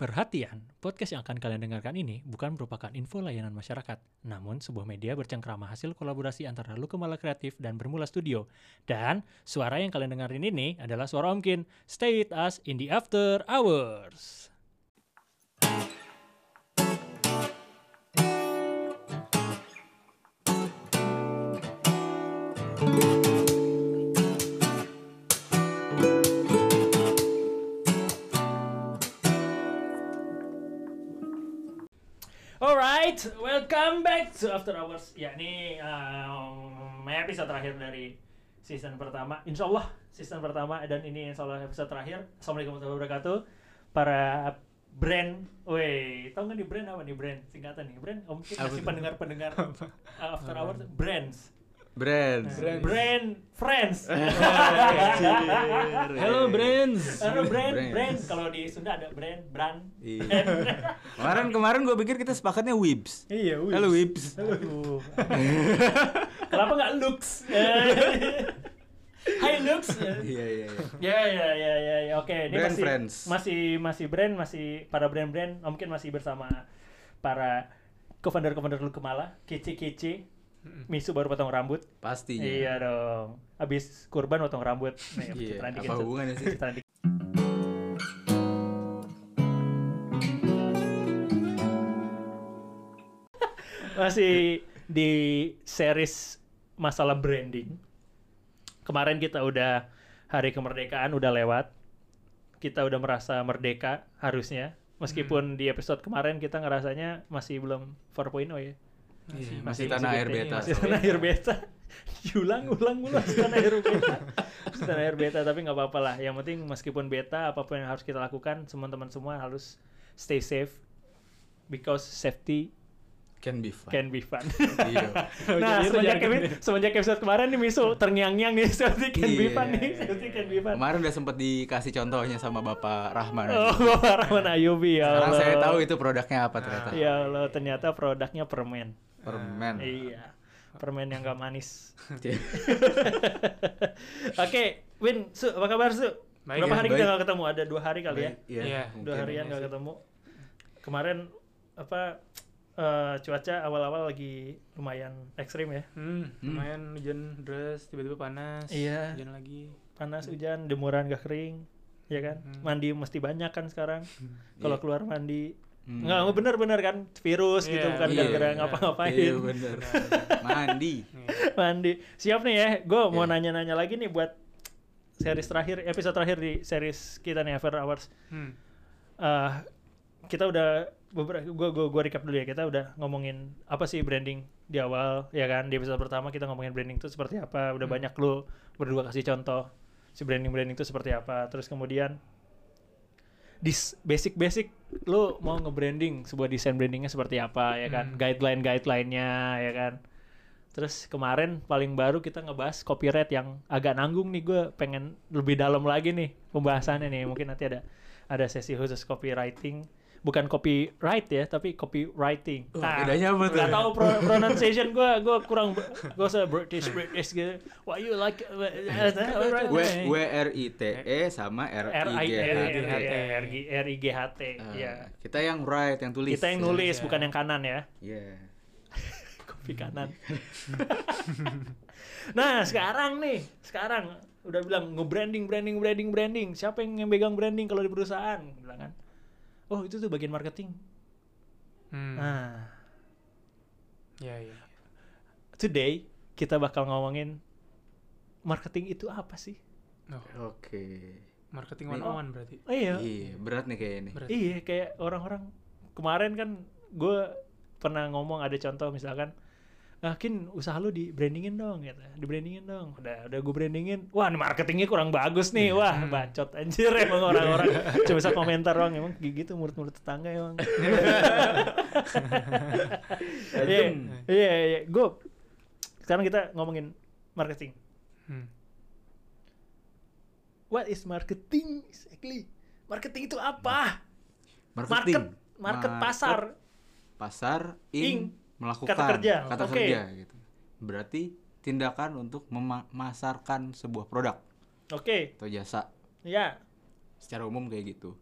Perhatian, podcast yang akan kalian dengarkan ini bukan merupakan info layanan masyarakat, namun sebuah media bercengkrama hasil kolaborasi antara Lukemala Kreatif dan Bermula Studio. Dan suara yang kalian dengarin ini adalah suara Omkin. Stay with us in the after hours. Alright, welcome back to After Hours. Ya, ini um, episode terakhir dari season pertama. Insya Allah season pertama dan ini insya Allah episode terakhir. Assalamualaikum warahmatullahi wabarakatuh. Para brand, weh, tau nggak nih brand apa nih brand? Singkatan nih brand. Mungkin Apa kasih pendengar-pendengar uh, After Hours brands. Brand. Brand, brand friends. Hello Brands. Halo brand, Brands. brand. Kalau di Sunda ada brand, brand. Iya. kemarin kemarin gue pikir kita sepakatnya Wibs. Iya, Wibs. Halo Wibs. Kenapa nggak looks? Hai looks. Iya iya. iya. Ya ya ya ya ya. Oke, ini Brand masih friends. masih masih brand masih para brand-brand mungkin masih bersama para co-founder co-founder lu Kemala, kece-kece. Misu baru potong rambut. Pastinya. Iya dong. Habis kurban potong rambut. Nih, Iya, dikit, apa hubungannya sih? Masih di series masalah branding. Kemarin kita udah hari kemerdekaan udah lewat. Kita udah merasa merdeka harusnya. Meskipun di episode kemarin kita ngerasanya masih belum 4.0 ya. Iya, masih tanah air beta. Masih tanah air beta. ulang, ulang, ulang masih tanah air beta. Masih tanah air beta, tapi nggak apa-apa lah. Yang penting meskipun beta, apa pun yang harus kita lakukan, teman-teman semua harus stay safe. Because safety Can be fun. can be fun. Iya. nah, Jadi itu semenjak, epi- semenjak episode kemarin nih Misu terngiang-ngiang nih, safety can be Iya, fun nih, iya, safety iya. can be fun. Kemarin udah sempet dikasih contohnya sama Bapak Rahman. Oh, Bapak Rahman Ayubi ya Sekarang Allah. saya tahu itu produknya apa ternyata. Ya Allah, ternyata produknya permen. Permen. Iya. Permen yang gak manis. Iya. Oke, Win, Su, apa kabar Su? Baik, Berapa ya, hari kita baik. gak ketemu? Ada dua hari kali ya? Iya. Iya. mungkin. Dua harian iya gak ketemu. Kemarin apa eh, cuaca awal-awal lagi lumayan ekstrim ya. Hmm, lumayan hujan deras, tiba-tiba panas. Iya. Hujan lagi. Panas, hujan, demuran gak kering. Ya kan? Hmm. Mandi mesti banyak kan sekarang. Kalau Iya. keluar mandi. Hmm. Nggak, bener-bener kan virus gitu Iya, bukan iya, gara-gara iya. ngapa-ngapain. Iya bener. Mandi. Mandi. Siap nih ya. Gue mau Iya. nanya-nanya lagi nih buat series terakhir, episode terakhir di series kita nih After Hours. Hmm. Eh, kita udah beberapa gue gue gue recap dulu ya kita udah ngomongin apa sih branding di awal ya kan di episode pertama kita ngomongin branding itu seperti apa udah Hmm. banyak lu berdua kasih contoh si branding branding itu seperti apa terus kemudian di basic basic lu mau nge-branding sebuah desain brandingnya seperti apa ya kan? Hmm. guideline guideline-nya ya kan? Terus kemarin paling baru kita ngebahas copyright yang agak nanggung nih gue pengen lebih dalam lagi nih pembahasannya nih. Mungkin nanti ada ada sesi khusus copywriting bukan copyright ya tapi copywriting Oh, bedanya apa tuh? nggak tahu pro- pronunciation gue gue kurang gue se British British gitu why you like W W R I T E sama R I G H T. R G R I G H T ya Kita yang right, yang tulis. kita yang nulis Iya. bukan yang kanan ya Iya. kopi kanan. nah sekarang nih, sekarang udah bilang nge-branding, branding, branding, branding. Siapa yang yang pegang branding kalau di perusahaan? Bilang kan. Oh itu tuh bagian marketing. Hmm. Nah Ya, ya. today kita bakal ngomongin marketing itu apa sih? Oh, Oke. marketing Nih. 101 berarti. Oh iya, Iya, berat nih kayaknya nih. Berat. iya kayak orang-orang kemarin kan gue pernah ngomong ada contoh misalkan ah Kin usaha lu di brandingin dong gitu. Di brandingin dong. Udah udah gue brandingin. Wah marketingnya kurang bagus nih. Wah Hmm. bacot anjir emang orang-orang. Cuma bisa komentar doang emang gitu murid-murid tetangga emang. Iya iya iya. Gue sekarang kita ngomongin marketing. Hmm. what is marketing exactly? Marketing itu apa? Marketing. market market Market, pasar. Pasar Ing. ing, melakukan Kata kerja. kata Oke. kerja gitu. Berarti tindakan untuk memasarkan sebuah produk oke atau jasa ya secara umum kayak gitu.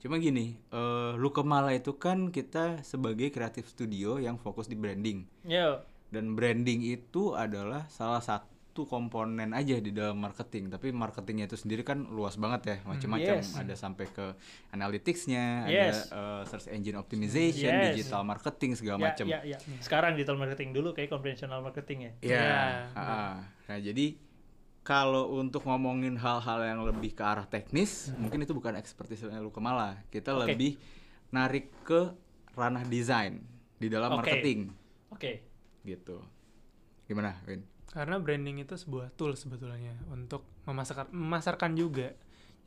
Cuma gini, eh Lukemala itu kan kita sebagai kreatif studio yang fokus di branding. Yo. Dan branding itu adalah salah satu komponen aja di dalam marketing. Tapi marketingnya itu sendiri kan luas banget ya, macam-macam. Yes. Ada sampai ke analyticsnya, Yes. ada eh, search engine optimization, Yes. digital marketing segala Ya, macam. ya, ya. Sekarang digital marketing dulu kayak konvensional marketing ya. Iya. Iya, ah. Nah, jadi kalau untuk ngomongin hal-hal yang lebih ke arah teknis, mungkin itu bukan expertise-nya lu Kemala. Kita Oke. lebih narik ke ranah desain di dalam Oke. marketing Oke. gitu. Gimana, Win? Karena branding itu sebuah tool sebetulnya untuk memasarkan memasarkan juga.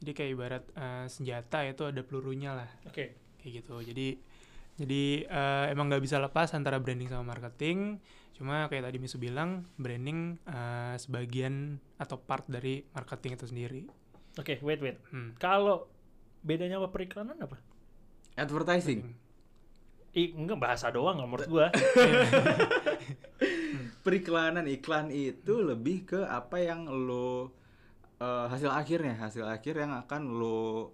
Jadi kayak ibarat eh, senjata itu ada pelurunya lah Oke. kayak gitu. Jadi jadi eh, emang nggak bisa lepas antara branding sama marketing. Cuma kayak tadi Misu bilang, branding eh, sebagian atau part dari marketing itu sendiri. Oke, wait wait. Hmm. Kalau bedanya apa periklanan apa? Advertising. Ih, enggak bahasa doang menurut gua. Periklanan iklan itu lebih ke apa yang lo eh, hasil akhirnya, hasil akhir yang akan lo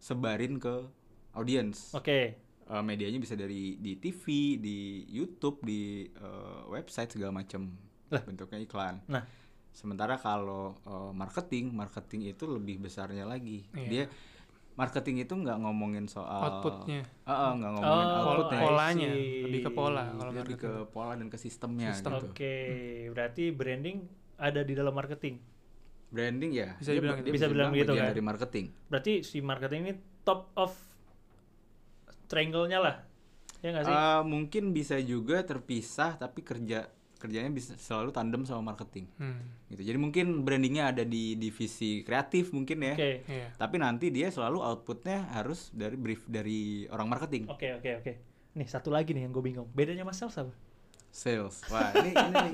sebarin ke audiens. Oke. Eh, medianya bisa dari di TV, di YouTube, di eh, website segala macam Lah. bentuknya iklan. Nah. Sementara kalau eh, marketing, marketing itu lebih besarnya lagi. Iya. Dia marketing itu nggak ngomongin soal Outputnya. Eh, eh, nggak ngomongin Oh, outputnya. Polanya, lebih ke pola kalau lebih ke marketing. pola dan ke sistemnya Sistem. gitu. Oke, berarti branding ada di dalam marketing. Branding ya, Bisa dia- dibilang dia. Bisa bilang gitu kan? dari marketing. Berarti si marketing ini top of triangle-nya lah. Ya nggak sih? Eh, mungkin bisa juga terpisah tapi kerja kerjanya bisa selalu tandem sama marketing. Hmm. Gitu. Jadi mungkin brandingnya ada di divisi kreatif mungkin ya. Oke. Iya. Tapi nanti dia selalu outputnya harus dari brief dari orang marketing, Oke, oke, oke. Nih, satu lagi nih yang gue bingung. Bedanya mas sales apa? sales. Wah ini ini,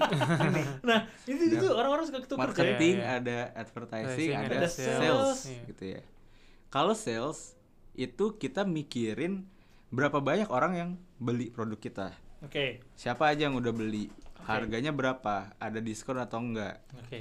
ini. Nah, itu itu orang-orang suka ketukar marketing, Iya, iya. ada advertising, ada, ada sales, sales. Iya. gitu ya. Kalau sales itu kita mikirin berapa banyak orang yang beli produk kita. Oke, Siapa aja yang udah beli, harganya berapa, ada diskon atau enggak. oke.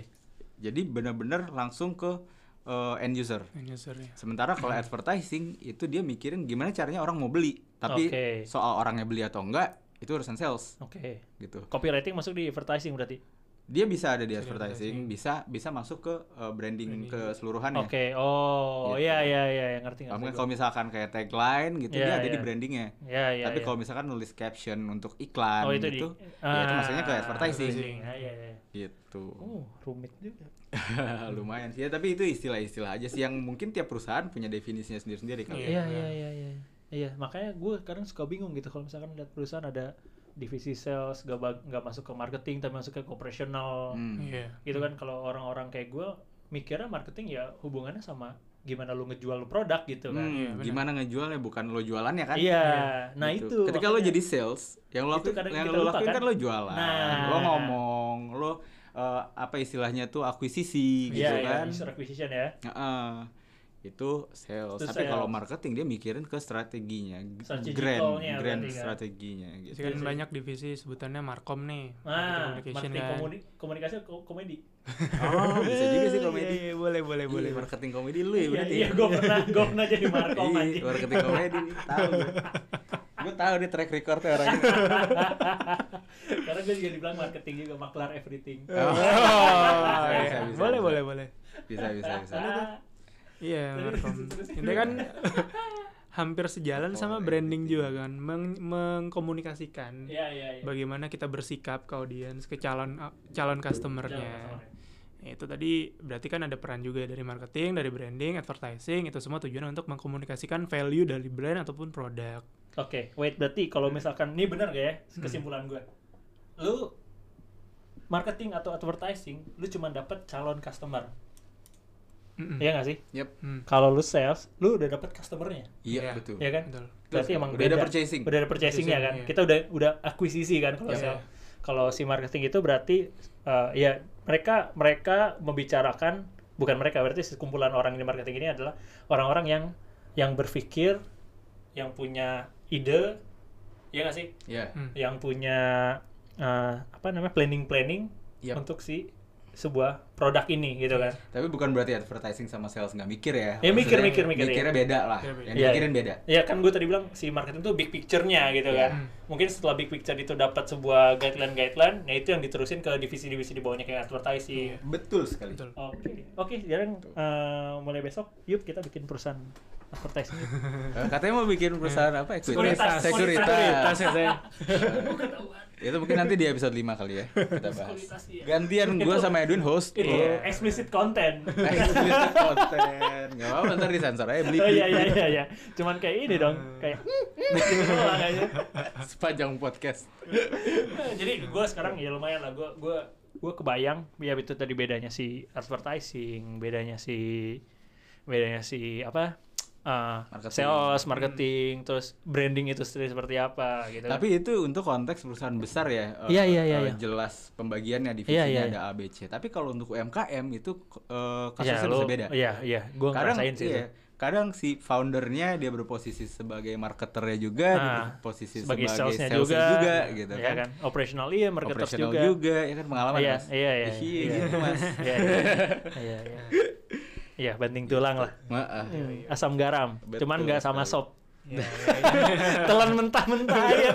Jadi benar-benar langsung ke eh, end user. End user-nya. Sementara kalau advertising itu dia mikirin gimana caranya orang mau beli, tapi Oke. soal orangnya beli atau enggak itu urusan sales Oke. gitu. Copywriting masuk di advertising berarti. Dia bisa ada di advertising, bisa bisa masuk ke eh, branding, Branding. keseluruhannya. Oke. Oh, Gitu. iya iya iya yang ngerti ngerti. kalau misalkan kayak tagline gitu Iya, dia ada iya. di brandingnya. Ya, ya, Tapi ya. kalau misalkan nulis caption untuk iklan oh, itu gitu, di ya itu Ah, maksudnya ke advertising. Ya, ya, ya. gitu. Oh, rumit juga. Lumayan sih ya, tapi itu istilah-istilah aja sih yang mungkin tiap perusahaan punya definisinya sendiri-sendiri kali. Iya ya. Iya, iya iya iya. Iya, makanya gue kadang suka bingung gitu kalau misalkan lihat perusahaan ada divisi sales gak, bag- gak masuk ke marketing tapi masuk ke operational Hmm. Iya. gitu kan kalau orang-orang kayak gue mikirnya marketing ya hubungannya sama gimana lu ngejual lu produk gitu kan Hmm, Iya, gimana ngejualnya bukan lo jualannya kan? iya Iya, nah Gitu. itu Ketika lo jadi sales, yang lo lakuin, yang lo lupa, lakuin kan? kan lo jualan, Nah. lo ngomong, lo eh, apa istilahnya tuh akuisisi gitu Iya, iya, kan? user acquisition ya Heeh. Itu sales. Itu Tapi kalau marketing dia mikirin ke strateginya, Strategicalnya grand, grand berarti kan? strateginya gitu. Jadi kan Iya. banyak divisi sebutannya markom nih. nah communication marketing kan. komuni- komunikasi ko- komedi Oh, bisa juga sih komedi. Iya, iya, boleh, boleh, boleh. Iya, marketing komedi lu ya iya berarti. iya gue pernah gue pernah jadi markom Iya, anjing marketing komedi nih, tahu gue. Tahu dia track recordnya orangnya. karena gue juga dibilang marketing juga maklar everything Oh, Oh, bisa, iya. bisa, bisa, boleh, bisa. boleh, boleh. Bisa, bisa, bisa. Iya, Terus, markom. Ini kan hampir sejalan sama Oh, branding gitu. juga kan, Meng- mengkomunikasikan iya iya iya bagaimana kita bersikap ke audiens, ke calon calon customernya. Jangan, Itu tadi berarti kan ada peran juga dari marketing, dari branding, advertising, itu semua tujuan untuk mengkomunikasikan value dari brand ataupun produk. Oke, wait berarti kalau misalkan ini benar gak ya kesimpulan gue? Lu marketing atau advertising, lu cuma dapat calon customer, Mm-mm. Iya gak sih? Yep. Hmm, Kalau lu sales, lu udah dapat customernya, Iya, Iya. betul. ya kan? betul. Berarti Betul. emang Udah ada beda. purchasing. Udah ada purchasingnya kan? Purchasing, iya. Kita udah udah akuisisi kan kalau Iya. sales. Kalau si marketing itu berarti eh, ya mereka mereka membicarakan bukan mereka berarti sekumpulan orang di marketing ini adalah orang-orang yang yang berpikir, yang punya ide, ya nggak sih? Iya. Hmm. yang punya eh, apa namanya planning planning Yap. untuk si sebuah produk ini gitu kan. Tapi bukan berarti advertising sama sales nggak mikir ya. Ya, mikir, mikir, mikir, Mikirnya iya. beda lah. Beda. Yang Iya, dipikirin beda. Ya kan gue tadi bilang si marketing tuh big picture-nya gitu Iya. kan. Mungkin setelah big picture itu dapat sebuah guideline-guideline, nah itu yang diterusin ke divisi-divisi di bawahnya kayak advertising. Betul sekali. Betul. Oke, oke. Sekarang eh, mulai besok, yuk kita bikin perusahaan advertising. Eh, Katanya mau bikin perusahaan apa? Sekuritas. Sekuritas. Sekuritas ya saya. Itu mungkin nanti di episode 5 kali ya kita bahas. Iya. Gantian gue sama Edwin host. Itu Oh. explicit content. Explicit konten. Gak apa-apa ntar disensor aja beli. Oh iya iya iya iya. Cuman kayak ini dong, kayak gitu doang kayaknya. Sepanjang podcast. Jadi gue sekarang ya lumayan lah. Gue gue gue kebayang ya itu tadi bedanya si advertising, bedanya si bedanya si apa? Uh, Marketing. sales, marketing, terus branding itu sendiri seperti apa gitu. kan. Tapi itu untuk konteks perusahaan besar ya. eh, Iya, iya, iya, eh, iya. Jelas pembagiannya Iya, divisinya iya, ada A, B, C. Tapi kalau untuk UMKM itu ya, kasusnya lu- bisa beda. Iya iya, gue kadang ngerasain sih iya, itu. kadang si foundernya dia berposisi sebagai marketernya juga, dia Ah, berposisi sebagai sebagai, salesnya salesnya juga, juga, gitu ya kan. Operational iya, Operational juga. juga. ya kan pengalaman Iya, mas. iya, iya, Iya, iya. gitu mas. Iya iya. Iya iya. Iya, banting tulang lah. Maaf. Hmm, Asam garam, Betul cuman nggak sama sop. Iya, iya, iya. Telan mentah-mentah ya.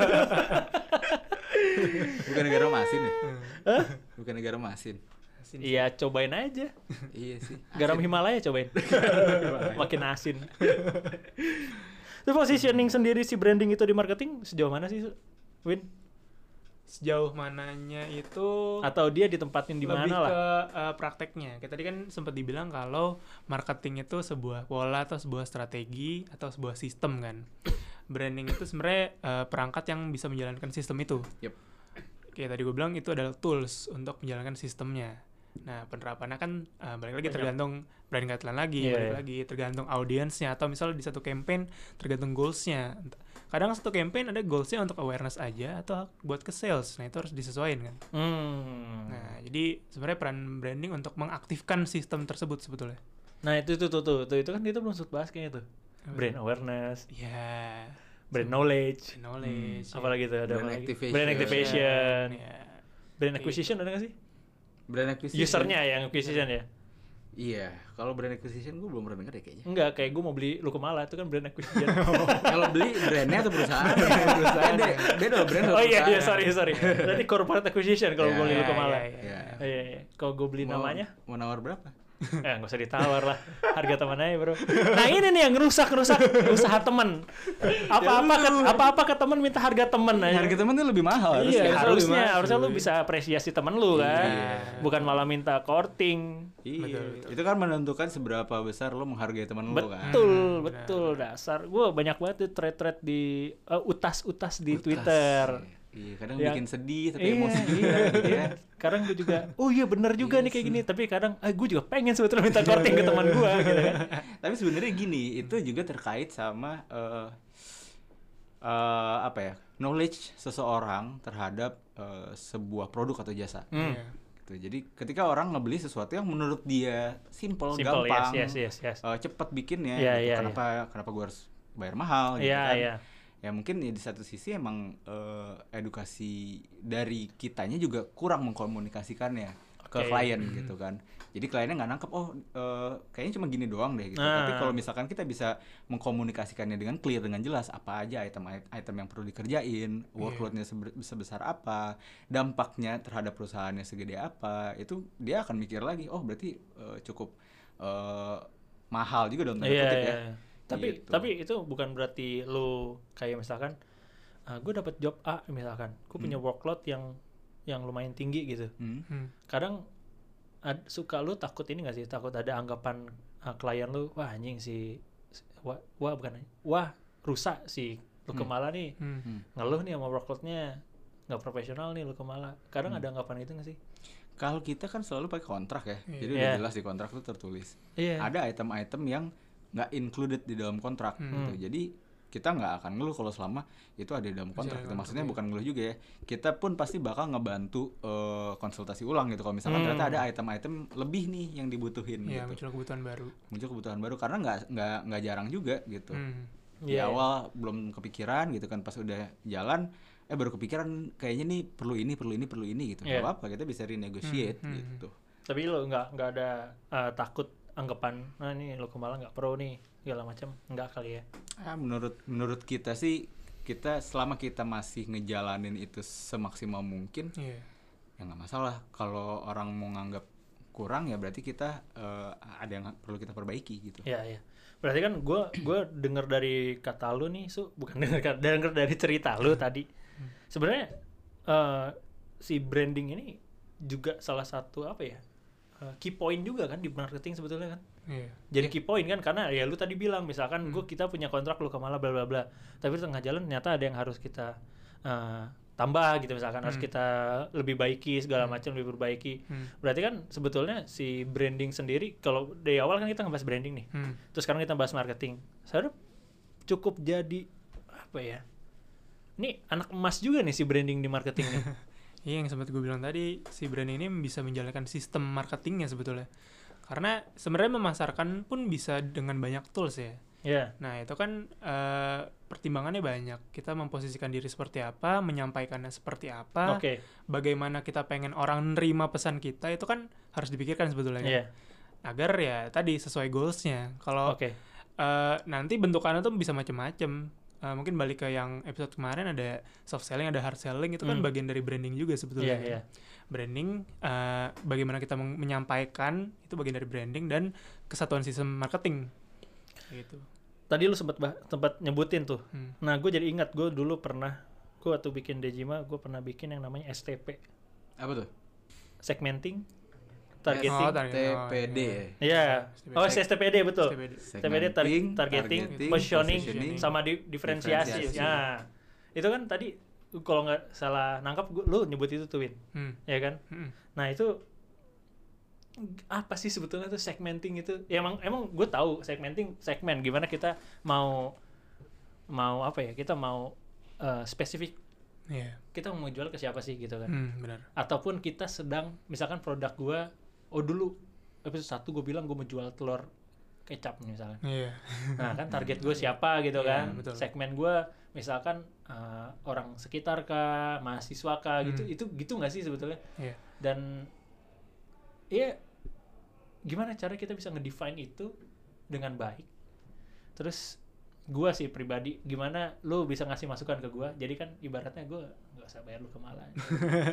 Bukan negara masin ya? Hah? Bukan negara masin. Asin. Iya, cobain aja. iya sih. Garam Himalaya cobain. Makin asin. Itu positioning sendiri si branding itu di marketing sejauh mana sih, Win? Sejauh mananya itu Atau dia ditempatin di mana lah? ke uh, prakteknya. Kayak tadi kan sempat dibilang kalau marketing itu sebuah pola atau sebuah strategi atau sebuah sistem kan. Branding itu sebenarnya uh, perangkat yang bisa menjalankan sistem itu. Yep. Kayak tadi gue bilang itu adalah tools untuk menjalankan sistemnya. Nah penerapannya kan uh, balik lagi Banyak. tergantung brand guideline lagi, Iya, balik iya. lagi tergantung audiensnya atau misalnya di satu campaign tergantung goalsnya. Kadang satu campaign ada goalsnya untuk awareness aja atau buat ke sales. Nah itu harus disesuaikan kan. Hmm. Nah, jadi sebenarnya peran branding untuk mengaktifkan sistem tersebut sebetulnya. Nah, itu tuh tuh tuh, tuh itu kan kita belum sempat bahas kayaknya tuh. Brand awareness, Ya, brand knowledge, knowledge. apalagi tuh ada Brand activation. Brand activation, Ya. brand acquisition ada nggak sih? Brand acquisition. Usernya yang acquisition ya? Iya. Kalau brand acquisition gue belum pernah denger ya kayaknya. Enggak, kayak gue mau beli Lukumala itu kan brand acquisition. Kalau beli brandnya atau perusahaan? perusahaan. Beda, beda brand. oh iya iya sorry sorry. Berarti corporate acquisition kalau Ya, gue beli ya, Lukumala. ya, ya, Iya. Iya iya. Kalau gue beli Mau- namanya, Mau nawar berapa? Eh nggak usah ditawar lah. Harga teman aja bro. Nah ini nih yang rusak rusak usaha teman. Apa apa ke apa apa ke teman minta harga teman aja. Harga temen tuh lebih mahal. Iya, harusnya. harusnya lebih harusnya lu bisa apresiasi temen lu kan. Iya. Bukan malah minta courting. Iya. Betul. Itu kan menentukan seberapa besar lo menghargai temen lo kan. Betul, Hmm, betul dasar. Gue banyak banget tuh thread-thread di eh, utas-utas di Utas. Twitter. Iya, kadang Yang- bikin sedih tapi Iya, emosi juga iya, gitu iya. ya. Kadang gue juga, oh iya bener juga Iya nih kayak gini. Tapi kadang, ah gue juga pengen sebetulnya minta courting ke teman gue gitu kan. Tapi sebenarnya gini, itu juga terkait sama eh eh, apa ya? knowledge seseorang terhadap eh, sebuah produk atau jasa. Hmm. Iya. Gitu. Jadi ketika orang ngebeli sesuatu yang menurut dia simple, Simple, gampang, yes, yes, yes, yes. eh, cepat bikinnya, Iya, gitu. iya, kenapa kenapa gue harus bayar mahal gitu Iya, kan? iya. Ya mungkin ya di satu sisi emang eh, edukasi dari kitanya juga kurang mengkomunikasikannya ke klien gitu kan. Jadi kliennya nggak nangkep oh eh, kayaknya cuma gini doang deh gitu. Tapi Nah. kalau misalkan kita bisa mengkomunikasikannya dengan clear dengan jelas apa aja item item yang perlu dikerjain, workloadnya sebe- sebesar apa, dampaknya terhadap perusahaannya segede apa, itu dia akan mikir lagi oh berarti eh, cukup eh, mahal juga dong tanda Iya, kutip iya. ya. iya. Tapi Gitu. tapi itu bukan berarti lu kayak misalkan gue dapat job A misalkan, gue punya workload yang yang lumayan tinggi gitu. Hmm. Hmm. Kadang ad- suka lu takut ini gak sih? Takut ada anggapan uh, klien lu, wah anjing si si- wah, wah bukan wah rusak si lu Hmm. kemala nih Hmm. Hmm. ngeluh nih sama workloadnya nggak profesional nih lu kemala. Kadang Hmm. ada anggapan itu gak sih? Kalau kita kan selalu pakai kontrak ya, Iya. jadi Iya. udah jelas di kontrak itu tertulis. Iya. Ada item-item yang nggak included di dalam kontrak Hmm. gitu. Jadi kita nggak akan ngeluh kalau selama itu ada di dalam kontrak. Bisa Gitu. Maksudnya bukan ngeluh juga ya. Kita pun pasti bakal ngebantu eh, konsultasi ulang gitu. Kalau misalkan Hmm. ternyata ada item-item lebih nih yang dibutuhin Iya, gitu. muncul kebutuhan baru. Muncul kebutuhan baru karena nggak nggak nggak jarang juga gitu. Hmm. Di Iya, iya. awal belum kepikiran gitu kan pas udah jalan eh baru kepikiran kayaknya nih perlu ini perlu ini perlu ini gitu. Iya. Nggak apa-apa kita bisa renegotiate Hmm, hmm, gitu. Tapi lo nggak nggak ada eh, takut anggapan, nah ini lo kemala nggak pro nih segala macam, nggak kali ya? Ah, menurut menurut kita sih kita selama kita masih ngejalanin itu semaksimal mungkin Iya. ya nggak masalah kalau orang mau nganggap kurang ya berarti kita eh, ada yang perlu kita perbaiki gitu Iya iya. Berarti kan gue gue denger dari kata lu nih, su bukan denger denger dari cerita lu tadi. Sebenarnya eh, si branding ini juga salah satu apa ya eh, key point juga kan di marketing sebetulnya kan. Iya. Jadi key point kan karena ya lu tadi bilang misalkan gua kita punya kontrak lu kemala bla bla bla. Tapi di tengah jalan ternyata ada yang harus kita eh, tambah gitu misalkan harus Hmm. kita lebih baiki segala macam lebih perbaiki. Hmm. Berarti kan sebetulnya si branding sendiri kalau dari awal kan kita ngebahas branding nih. Hmm. Terus sekarang kita bahas marketing. Sebenarnya cukup jadi apa ya? Ini anak emas juga nih si branding di marketing nih. Iya yang sempat gue bilang tadi si brand ini bisa menjalankan sistem marketingnya sebetulnya. Karena sebenarnya memasarkan pun bisa dengan banyak tools ya. ya. Nah itu kan eh, pertimbangannya banyak. Kita memposisikan diri seperti apa, menyampaikannya seperti apa, Oke. bagaimana kita pengen orang nerima pesan kita itu kan harus dipikirkan sebetulnya. kan. Iya. Agar ya tadi sesuai goalsnya. Kalau Oke. eh, nanti bentukannya tuh bisa macam-macam. Eh, mungkin balik ke yang episode kemarin ada soft selling, ada hard selling itu kan Hmm. bagian dari branding juga sebetulnya. Iya, iya. Branding, eh, bagaimana kita menyampaikan itu bagian dari branding dan kesatuan sistem marketing. Gitu. Tadi lu sempat sempat nyebutin tuh. Hmm. Nah, gue jadi ingat gue dulu pernah gue waktu bikin Dejima, gue pernah bikin yang namanya STP, apa tuh segmenting, targeting. target- oh, TPD iya. Iya. STPD. Oh, STPD betul. STPD. STPD tar- targeting, targeting, positioning, positioning, sama di- diferensiasi. diferensiasi. Nah, itu kan tadi kalau nggak salah nangkap gua, lu nyebut itu tuh Win, Hmm. ya kan? Hmm. Nah itu apa sih sebetulnya tuh segmenting itu? Ya emang emang gue tahu segmenting segmen gimana kita mau mau apa ya? Kita mau eh, spesifik Iya. kita mau jual ke siapa sih gitu kan? Hmm, benar. Ataupun kita sedang misalkan produk gua oh dulu episode satu gue bilang gue mau jual telur kecap misalkan. Iya. Nah kan target gue siapa gitu Iya, kan? betul. Segmen gue misalkan eh, orang sekitar kah, mahasiswa kah gitu, Hmm. itu gitu nggak sih sebetulnya? Iya. Dan ya gimana cara kita bisa ngedefine itu dengan baik? Terus gua sih pribadi gimana lu bisa ngasih masukan ke gua? Jadi kan ibaratnya nggak usah bayar lu ke malah.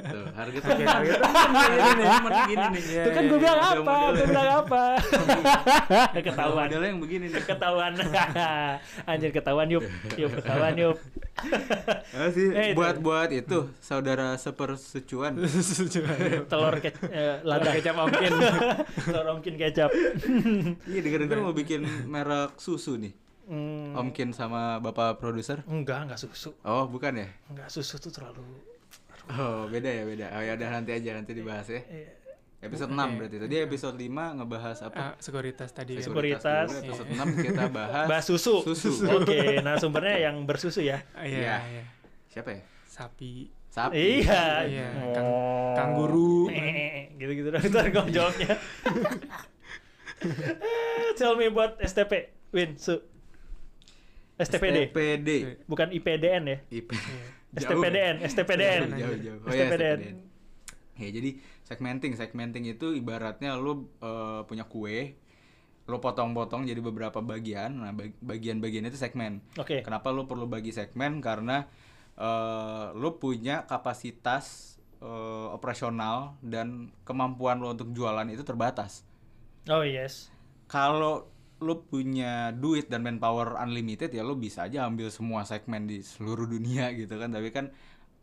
tuh harga tuh harga gini nih cuman gini nih Iya, Itu kan iya, gua bilang iya. apa? Model- Gua bilang apa? ketahuan. modelnya yang begini nih Ketahuan. Anjir ketahuan yup. Yup ketahuan. Ah, sih Eh, itu. buat buat itu saudara sepersecuan Telur ke eh, lada kecap omkin. Telur omkin kecap. iya denger denger mau bikin merek susu nih Hmm, Omkin sama bapak produser enggak, enggak susu. oh bukan ya Enggak susu tuh terlalu oh beda ya beda oh ya udah nanti aja nanti dibahas ya eh, episode Oke. 6 berarti tadi episode 5 ngebahas apa Ah, sekuritas tadi. kan. Sekuritas. dulu, episode Iya. 6 kita bahas bahas susu. susu Oke, nah sumbernya yang bersusu ya. Iya, Iya. iya. siapa ya Sapi. sapi Iya. Iya, Oh. kang- Kangguru. Eh, gitu-gitu dong ntar gue jawabnya. Eh, Tell me buat STP, Win, Su. STPD, STPD bukan IPDN ya. IP. STPDN, STPDN. Jauh, jauh. Oh, iya, STPDN. Ya, jadi segmenting, segmenting itu ibaratnya lu eh, punya kue, lu potong-potong jadi beberapa bagian. Nah, bag- bagian-bagian itu segmen. Oke. Kenapa lu perlu bagi segmen? Karena eh, lu punya kapasitas eh, operasional dan kemampuan lu untuk jualan itu terbatas. Oh yes. Kalau lu punya duit dan manpower unlimited ya lu bisa aja ambil semua segmen di seluruh dunia gitu kan. Tapi kan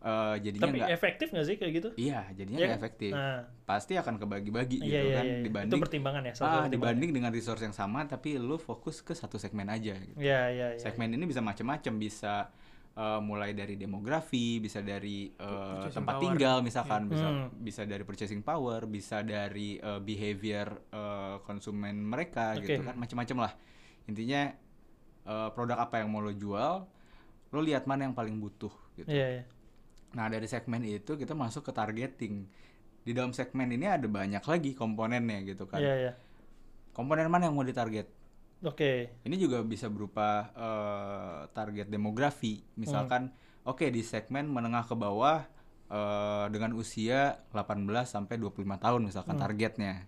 eh, jadinya Tapi nggak efektif nggak sih kayak gitu? Iya, jadinya Iya nggak kan? efektif. Nah, Pasti akan kebagi-bagi iya gitu iya kan iya. Itu dibanding pertimbangan ya. ah, dibanding dengan resource yang sama tapi lu fokus ke satu segmen aja gitu. Iya iya iya. Segmen ini bisa macam-macam, bisa eh, mulai dari demografi, bisa dari Purchasing tempat power. tinggal misalkan, bisa Hmm. bisa dari purchasing power, bisa dari eh, behavior eh, konsumen mereka Oke. gitu kan, macam-macam lah. Intinya eh, produk apa yang mau lo jual, lo lihat mana yang paling butuh gitu. Iya iya. Nah dari segmen itu kita masuk ke targeting. Di dalam segmen ini ada banyak lagi komponennya gitu kan. Iya iya. Komponen mana yang mau ditarget? Oke. Ini juga bisa berupa eh, target demografi. Misalkan, oke di segmen menengah ke bawah eh, dengan usia 18 sampai 25 tahun misalkan targetnya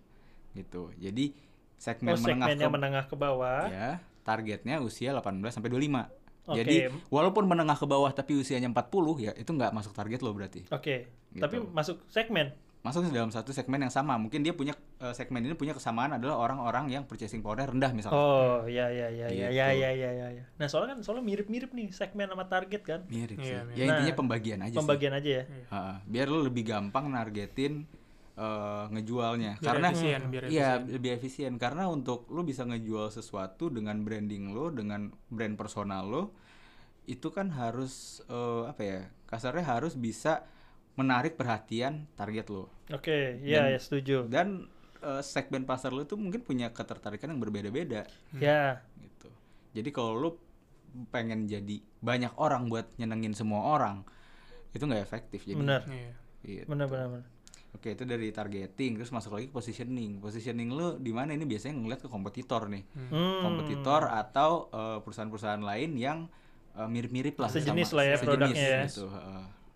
gitu. Jadi segmen Hmm. Oh, menengah ke menengah ke bawah. ya, targetnya usia 18 sampai 25. Oke. Jadi walaupun menengah ke bawah tapi usianya 40 ya itu nggak masuk target lo berarti. Oke. Gitu. Tapi masuk segmen. Masuk dalam satu segmen yang sama. Mungkin dia punya eh, segmen ini punya kesamaan adalah orang-orang yang purchasing power rendah misalkan. Oh, ya ya ya ya Gitu. ya ya ya ya. ya. Nah, soalnya kan soalnya mirip-mirip nih segmen sama target kan. Mirip sih. Iya, mirip. Ya intinya Nah, pembagian aja sih. Pembagian aja ya. Ha, biar lo lebih gampang nargetin eh, ngejualnya Biar karena efisien, biar iya efisien. lebih efisien karena untuk lo bisa ngejual sesuatu dengan branding lo dengan brand personal lo itu kan harus eh, apa ya kasarnya harus bisa menarik perhatian target lo Oke, iya Dan- ya setuju. dan eh, segmen pasar lo itu mungkin punya ketertarikan yang berbeda-beda Ya. gitu jadi kalau lo pengen jadi banyak orang buat nyenengin semua orang itu nggak efektif jadi Benar. Iya. Gitu. Benar benar benar. Oke itu dari targeting terus masuk lagi ke positioning. Positioning lu di mana ini biasanya ngeliat ke kompetitor nih. Hmm. Kompetitor atau eh, perusahaan-perusahaan lain yang eh, mirip-mirip lah Sejenis sama- lah ya sejenis produknya ya. gitu.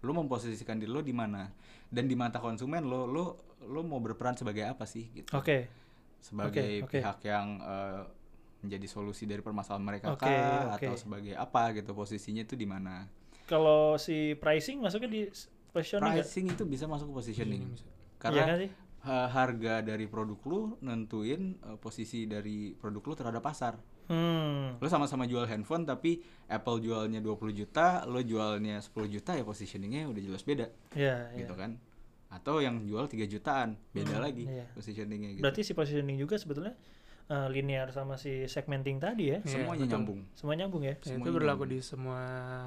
Lu memposisikan diri lu di mana? Dan di mata konsumen lu lu lu mau berperan sebagai apa sih gitu. Oke. Sebagai oke, oke. pihak yang eh, menjadi solusi dari permasalahan mereka Oke, kah oke. atau sebagai apa gitu posisinya itu di mana? Kalau si pricing masuknya di positioning? Pricing itu bisa masuk ke positioning. Iya Karena kan sih? ha- harga dari produk lu nentuin eh, posisi dari produk lu terhadap pasar. Hmm. Lu sama-sama jual handphone tapi Apple jualnya 20 juta, lu jualnya 10 juta ya positioningnya udah jelas beda Ya, ya. gitu kan. Atau yang jual 3 jutaan, beda lagi iya. positioningnya gitu. Berarti si positioning juga sebetulnya eh, linear sama si segmenting tadi ya. Iya, semuanya betul. nyambung. Semua nyambung ya. Ya, itu Semuanya berlaku nyambung. di semua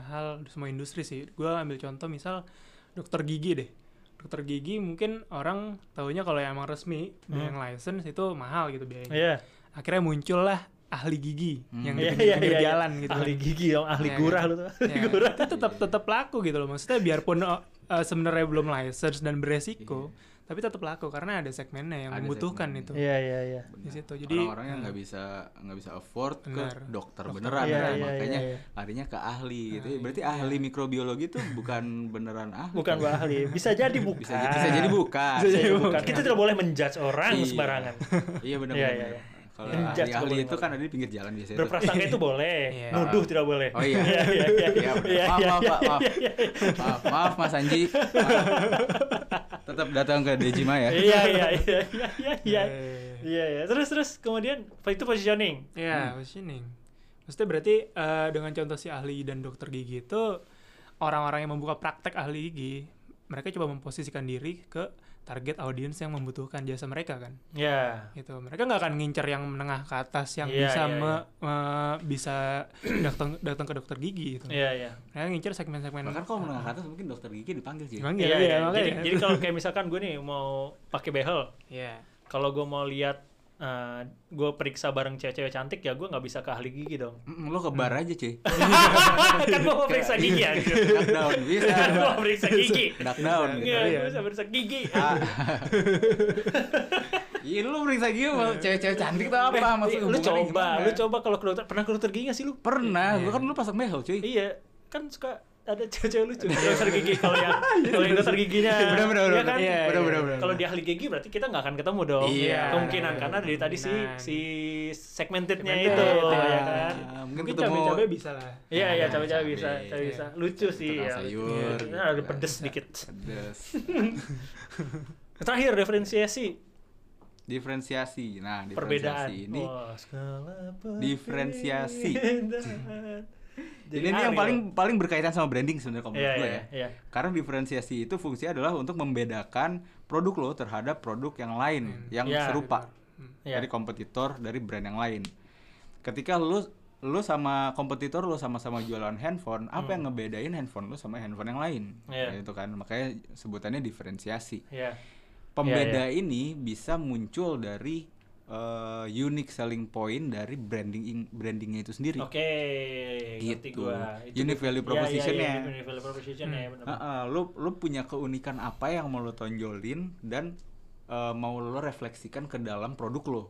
hal, di semua industri sih. Gua ambil contoh misal dokter gigi deh. Dokter gigi mungkin orang taunya kalau yang emang resmi Hmm. yang license itu mahal gitu biayanya. Iya. Akhirnya muncullah ahli gigi Hmm. yang Iya di iya pinggir iya. jalan gitu. Ahli kan. gigi dong, ahli Iya, gurah kan? lu tuh. Ya, itu tetap tetap laku gitu loh. Maksudnya biarpun uh, sebenarnya belum license dan beresiko, tapi tetap laku karena ada segmennya yang Ada membutuhkan segmennya. itu. Iya iya iya. Di situ. Jadi orang-orang yang nggak bisa nggak bisa afford ke dokter, Dokter. beneran Iya, kan? iya, makanya iya, iya. larinya ke ahli gitu. Ahli, Berarti iya. ahli mikrobiologi itu bukan beneran ahli. Bukan kan? ahli, bisa jadi bukan. bisa, jadi- bisa jadi bukan. Bisa jadi bukan. Kita tidak boleh menjudge orang Iya. sembarangan. Iya benar Iya, iya, iya. Kalau ahli, ahli itu kan ada di pinggir jalan biasanya. Berprasangka itu boleh, Iya. nuduh tidak boleh. Oh iya. Iya iya iya. Iya, Iya, maaf, iya, maaf, iya, maaf. maaf, maaf, Mas Anji. Maaf. Tetap datang ke Dejima ya. Iya iya iya iya iya. Iya, Iya iya. Terus terus kemudian itu positioning. Ya, positioning. Maksudnya berarti eh, dengan contoh si ahli dan dokter gigi itu orang-orang yang membuka praktek ahli gigi, mereka coba memposisikan diri ke target audiens yang membutuhkan jasa mereka kan. Ya. Gitu. Mereka nggak akan ngincer yang menengah ke atas yang Iya, bisa iya, me- me- bisa datang datang ke dokter gigi gitu. Iya iya. Mereka ngincer segmen-segmen Bahkan kalau menengah ke atas mungkin dokter gigi dipanggil sih. Emang Iya, iya, iya. iya. Jadi, jadi kalau kayak misalkan gue nih mau pakai behel, Iya. kalau gue mau lihat eh, gue periksa bareng cewek-cewek cantik ya gue nggak bisa ke ahli gigi dong. Mm, lo ke bar aja cuy. kan gue mau periksa gigi ya. Down bisa. kan gue mau periksa gigi. Duck down. gitu. Iya, Iya. gue bisa periksa gigi. Ah. Iya lu periksa gigi mau cewek-cewek cantik tuh apa Eh, maksud lu coba, gimana? lu coba kalau ke dokter pernah ke dokter gigi gak sih lu? Pernah, gua kan lu pasang behel cuy. Iya, kan suka ada cewek-cewek lucu dokter gigi kalau yang kalau yang dokter giginya. Bener, bener, Iya bener. kan? Iya, Bener, iya. bener. Kalau di ahli gigi berarti kita nggak akan ketemu dong. Iya. Kemungkinan karena dari tadi si si segmentednya Segmented, itu iya. ya kan. Mungkin, Mungkin ketemu cabai-cabai bisa lah. Iya iya cabai-cabai bisa, cabai. bisa. Lucu sih ya. sayur. Iya, ada pedes sedikit. Pedes. Terakhir diferensiasi Diferensiasi. Nah, perbedaan. diferensiasi ini Wah, skala Diferensiasi. Perbedaan. ini yang paling loh. paling berkaitan sama branding sebenarnya kalau Iya menurut gue iya ya. iya. Karena diferensiasi itu fungsinya adalah untuk membedakan produk lo terhadap produk yang lain yang Ya, serupa Hmm. Iya. dari kompetitor dari brand yang lain. Ketika lu lu sama kompetitor lu sama-sama jualan handphone, apa yang ngebedain handphone lu sama handphone yang lain? Hmm. Iya. Itu kan makanya sebutannya diferensiasi. Iya. Pembeda Iya, ini bisa muncul dari eh, unique selling point dari branding brandingnya itu sendiri. Oke, ngerti Gitu. gua. Unique value Iya, proposition-nya. Iya, iya, unique value proposition-nya ya benar. Heeh, lu lu punya keunikan apa yang mau lo tonjolin dan eh, mau lo refleksikan ke dalam produk lo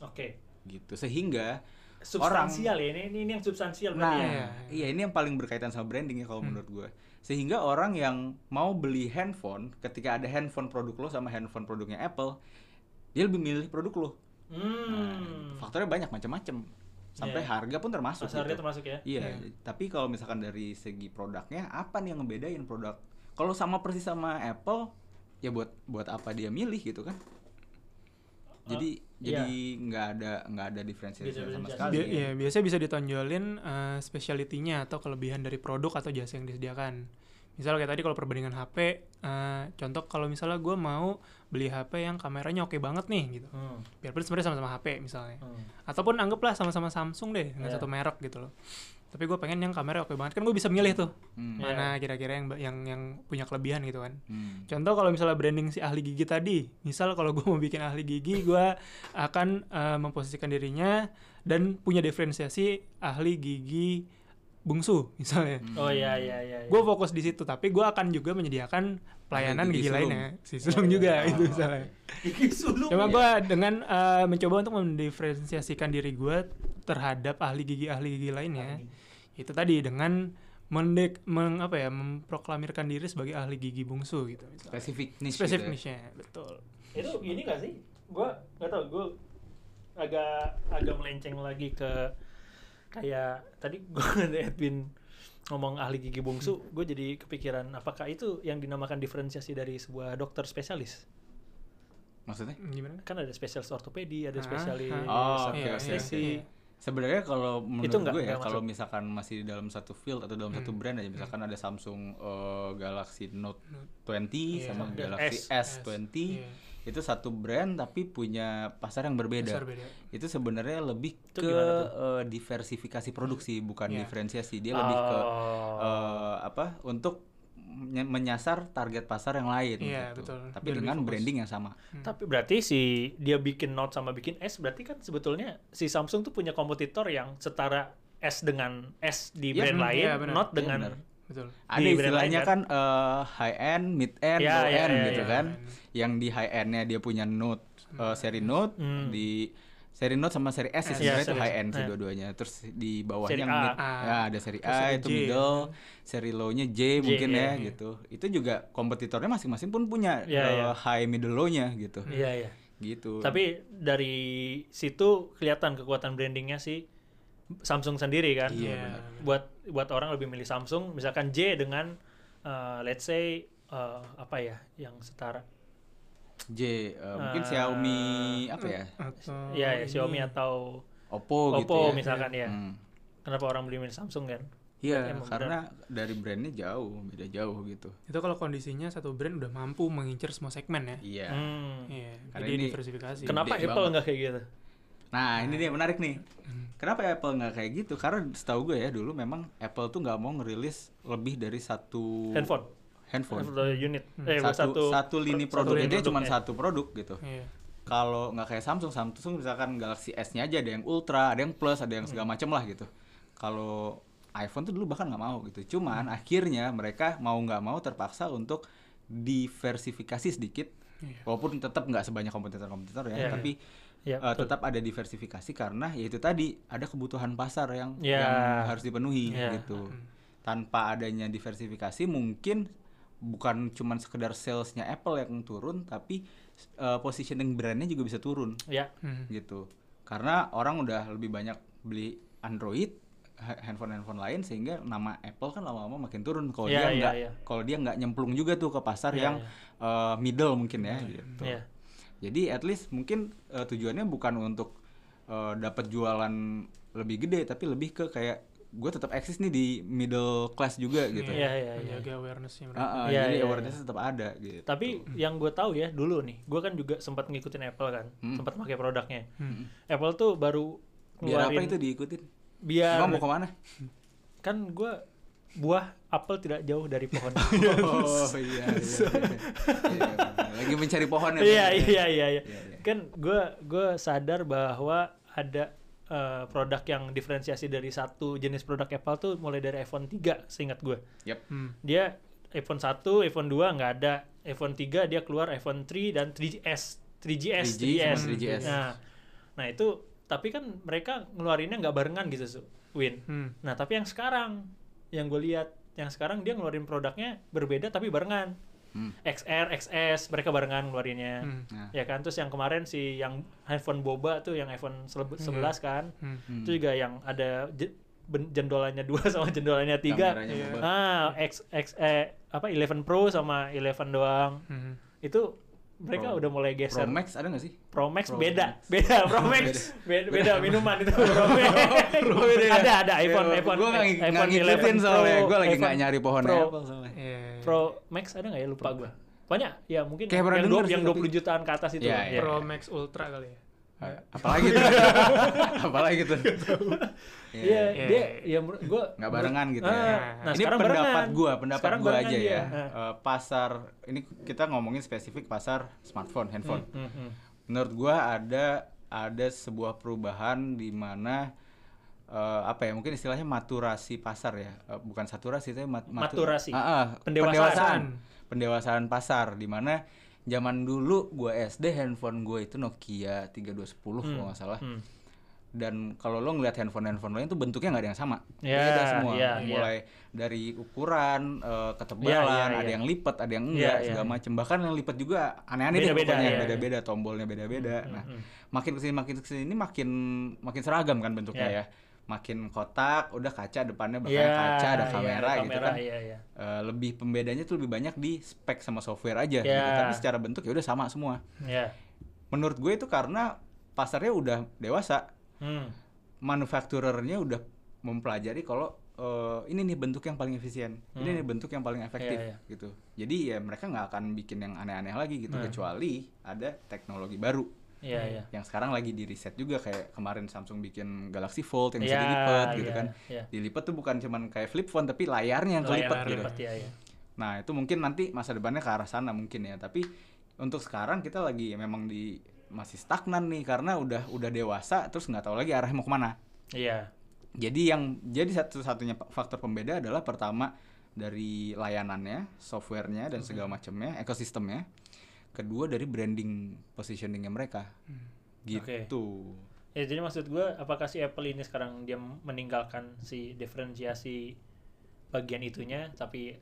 Oke. gitu sehingga substansial ya ini, ini yang substansial Nah, berarti ya. Iya. iya ini yang paling berkaitan sama branding ya kalau Hmm. menurut gue. Sehingga orang yang mau beli handphone, ketika ada handphone produk lo sama handphone produknya Apple, dia lebih milih produk lo. Nah, Hmm. faktornya banyak macam-macam. Sampai Iya. harga pun termasuk. Gitu. termasuk ya. Iya, Iya. tapi kalau misalkan dari segi produknya, apa nih yang ngebedain produk? Kalau sama persis sama Apple, ya buat buat apa dia milih gitu kan? Jadi iya. jadi nggak ada nggak ada diferensiasi sama sekali. Bi- iya, biasanya bisa ditonjolin eh, speciality-nya atau kelebihan dari produk atau jasa yang disediakan. Misalnya kayak tadi kalau perbandingan HP, eh, contoh kalau misalnya gue mau beli HP yang kameranya oke banget nih gitu. Hmm. Biarpun sebenarnya sama-sama HP misalnya. Hmm. Ataupun anggaplah sama-sama Samsung deh dengan Iya. satu merek gitu loh. Tapi gue pengen yang kamera oke banget kan gue bisa milih tuh Hmm. Iya. mana kira-kira yang yang yang punya kelebihan gitu kan. Hmm. Contoh kalau misalnya branding si ahli gigi tadi, misal kalau gue mau bikin ahli gigi, gue akan eh, memposisikan dirinya dan punya diferensiasi ahli gigi bungsu misalnya. Oh iya iya iya. iya. Gue fokus di situ, tapi gue akan juga menyediakan pelayanan gigi lainnya, si sulung juga Oh. itu misalnya. Gigi sulung. Cuma ya. gue dengan eh, mencoba untuk mendiferensiasikan diri gue terhadap ahli gigi ahli gigi lainnya, itu tadi dengan mendek meng, apa ya memproklamirkan diri sebagai ahli gigi bungsu gitu. misalnya. Spesifik niche. Spesifik gitu ya. niche-nya, betul. itu ini gak sih gua nggak tau gue agak agak melenceng lagi ke kayak tadi gue Edwin ngomong ahli gigi bungsu gue jadi kepikiran apakah itu yang dinamakan diferensiasi dari sebuah dokter spesialis Maksudnya? Gimana? kan ada spesialis ortopedi ada Ah, spesialis ah. Oh, oke, Iya, oke, anestesi. iya. Sebenarnya kalau menurut Itu nggak- gue ya, kalau misalkan masih dalam satu field atau dalam satu Hmm. brand aja, misalkan ada Samsung eh, Galaxy Note 20 Iya. sama Galaxy S. S20, Iya, itu satu brand tapi punya pasar yang berbeda. beda. Itu sebenarnya lebih Itu ke eh, diversifikasi produksi, bukan Iya. diferensiasi. Dia lebih ke Oh. eh, apa? Untuk menyasar target pasar yang lain Iya, gitu. betul. Tapi Biar dengan fokus. branding yang sama. Hmm. Tapi berarti si dia bikin Note sama bikin S berarti kan sebetulnya si Samsung tuh punya kompetitor yang setara S dengan S di Iya, brand hmm, lain, iya, benar. Note Iya, dengan benar. Betul. Ada Di istilahnya kan eh, high end, mid end, Ya, low ya, end ya, gitu ya. kan. Yang di high endnya dia punya Note eh, seri Note, Hmm. di seri Note sama seri S S. sih sebenarnya Iya, itu high end sih Iya. dua-duanya. Terus di bawahnya Seri yang mid, A. ya ada seri Terus A seri itu J, middle, seri low-nya J, mungkin iya, ya iya. gitu. Itu juga kompetitornya masing-masing pun punya Iya, eh, iya. high middle low-nya gitu. Iya iya. Gitu. Tapi dari situ kelihatan kekuatan brandingnya si Samsung sendiri kan. Iya, Iya. benar. Buat buat orang lebih milih Samsung, misalkan J dengan uh, let's say uh, apa ya yang setara. J eh, mungkin Eh, Xiaomi apa ya? Atau Iya ya. Xiaomi atau Oppo, gitu Oppo ya. misalkan ya. Hmm. Kenapa orang beli milih Samsung kan? Iya, karena dari brandnya jauh, beda jauh gitu. Itu kalau kondisinya satu brand udah mampu mengincar semua segmen ya. Iya. Hmm. Iya, Karena jadi ini- diversifikasi. Kenapa Apple nggak kayak gitu? Nah, ini dia menarik nih. Hmm. Kenapa Apple nggak kayak gitu? Karena setahu gue ya dulu memang Apple tuh nggak mau ngerilis lebih dari satu Handphone, handphone. handphone unit, Hmm. eh Satu, satu, lini satu produknya lini dia cuma produknya. satu produk gitu. Iya. Kalau nggak kayak Samsung, Samsung misalkan Galaxy S-nya aja ada yang Ultra, ada yang Plus, ada yang Hmm. segala macem lah gitu. Kalau iPhone tuh dulu bahkan nggak mau gitu. Hmm. Cuman akhirnya mereka mau nggak mau terpaksa untuk diversifikasi sedikit. Iya. Walaupun tetap nggak sebanyak kompetitor-kompetitor ya, Iya, tapi Ya, Eh, betul. tetap ada diversifikasi karena ya itu tadi ada kebutuhan pasar yang, Ya. yang harus dipenuhi Ya. gitu. Tanpa adanya diversifikasi mungkin bukan cuman sekedar salesnya Apple yang turun tapi eh, positioning brandnya juga bisa turun ya, Hmm. gitu. Karena orang udah lebih banyak beli Android ha- handphone-handphone lain sehingga nama Apple kan lama-lama makin turun kalau Ya, dia ya, nggak ya. kalau dia nggak nyemplung juga tuh ke pasar Ya, yang eh, middle mungkin ya gitu. ya. Jadi at least mungkin eh, tujuannya bukan untuk eh, dapat jualan lebih gede, tapi lebih ke kayak gue tetap eksis nih di middle class juga gitu. Iya, iya, iya. Menjaga awarenessnya mereka. ah, Iya, jadi iya, awareness iya. tetap ada gitu. Tapi yang gue tahu ya dulu nih, gue kan juga sempat ngikutin Apple kan, Hmm. sempat pakai produknya. Hmm. Apple tuh baru biar apa ngeluarin itu diikutin? biar Emang mau ke mana? kan gue buah apel tidak jauh dari pohon. oh iya, iya, iya. Iya, Lagi mencari pohon ya. Iya Bang? iya iya iya. Iya, iya. Kan gue gue sadar bahwa ada eh, produk yang diferensiasi dari satu jenis produk Apple tuh mulai dari iPhone 3 seingat gue. Yap. Hmm. Dia iPhone 1, iPhone 2 nggak ada. iPhone 3 dia keluar iPhone 3 dan 3GS, 3GS, 3G sama 3S. 3GS. Nah, nah itu tapi kan mereka ngeluarinnya nggak barengan gitu su Win Hmm. nah tapi yang sekarang yang gue lihat yang sekarang dia ngeluarin produknya berbeda tapi barengan Hmm. XR XS mereka barengan ngeluarinnya Hmm. Nah, ya kan terus yang kemarin si yang handphone boba tuh yang iPhone 11 kan Hmm. hmm. itu juga yang ada jendolannya dua sama jendolannya tiga ah X X eh apa 11 Pro sama 11 doang Hmm. itu mereka Pro- udah mulai Pro geser Max ada nggak sih? Pro Max Pro beda Max. beda Pro Max beda, beda minuman itu Pro Max beda ada ada iPhone Ya, iPhone gua nggak ng- nggak 11 ngikutin Pro, soalnya. Gua lagi nggak iPhone nyari pohon Pro, Apple soalnya. Iya. Pro Max ada nggak ya lupa gua banyak ya mungkin Kayak pernah yang, denger dua- yang tapi- 20 jutaan ke atas itu Iya, ya. iya. Pro Max Ultra kali ya. Apalagi tuh? Apalagi tuh? Iya, Iya. dia ya menurut gua Nggak barengan gitu Ah, ya. Nah, ini sekarang pendapat barengan. gua, pendapat Sekarang gua barengan aja dia. ya. Ah. Eh, pasar ini kita ngomongin spesifik pasar smartphone, handphone. Hmm, hmm, hmm. Menurut gua ada ada sebuah perubahan di mana eh, apa ya mungkin istilahnya maturasi pasar ya Eh, bukan saturasi tapi mat- matu- Maturasi. Ah, ah, Pendewasaan. pendewasaan pendewasaan pasar di mana zaman dulu gua SD handphone gue itu Nokia 3210 kalau nggak salah Hmm. Dan kalau lo ngeliat handphone-handphone lain tuh bentuknya nggak ada yang sama Ya, beda semua ya, mulai dari ukuran eh, ketebalan Ya, ya, ada ya. yang lipat ada yang Ya, enggak ya, segala ya. macem bahkan yang lipat juga aneh-aneh deh pokoknya ya, ya. beda-beda tombolnya beda-beda nah hmm. makin ke sini makin ke sini makin makin seragam kan bentuknya Ya. ya makin kotak udah kaca depannya bahkan Iya, kaca ada iya, kamera, ada gitu kamera, kan iya, iya. Eh, lebih pembedanya tuh lebih banyak di spek sama software aja gitu. Ya. tapi secara bentuk ya udah sama semua Iya. menurut gue itu karena pasarnya udah dewasa Hmm. manufacturernya udah mempelajari kalau eh, ini nih bentuk yang paling efisien, ini Hmm. nih bentuk yang paling efektif Iya, iya. gitu. Jadi ya mereka nggak akan bikin yang aneh-aneh lagi gitu Hmm. kecuali ada teknologi baru Iya, iya. yang sekarang lagi di riset juga kayak kemarin Samsung bikin Galaxy Fold yang bisa Iya, dilipat gitu iya, kan. iya. Dilipat tuh bukan cuman kayak flip phone tapi layarnya yang kelipat Layar gitu. lipat, iya, iya. Nah, itu mungkin nanti masa depannya ke arah sana mungkin ya. Tapi untuk sekarang kita lagi memang di masih stagnan nih karena udah udah dewasa terus nggak tahu lagi arahnya mau ke mana. Iya. Jadi yang jadi satu-satunya faktor pembeda adalah pertama dari layanannya, softwarenya dan segala macamnya, ekosistemnya. Kedua dari branding positioningnya mereka. Gitu. Ya jadi maksud gue apakah si Apple ini sekarang dia meninggalkan si diferensiasi bagian itunya tapi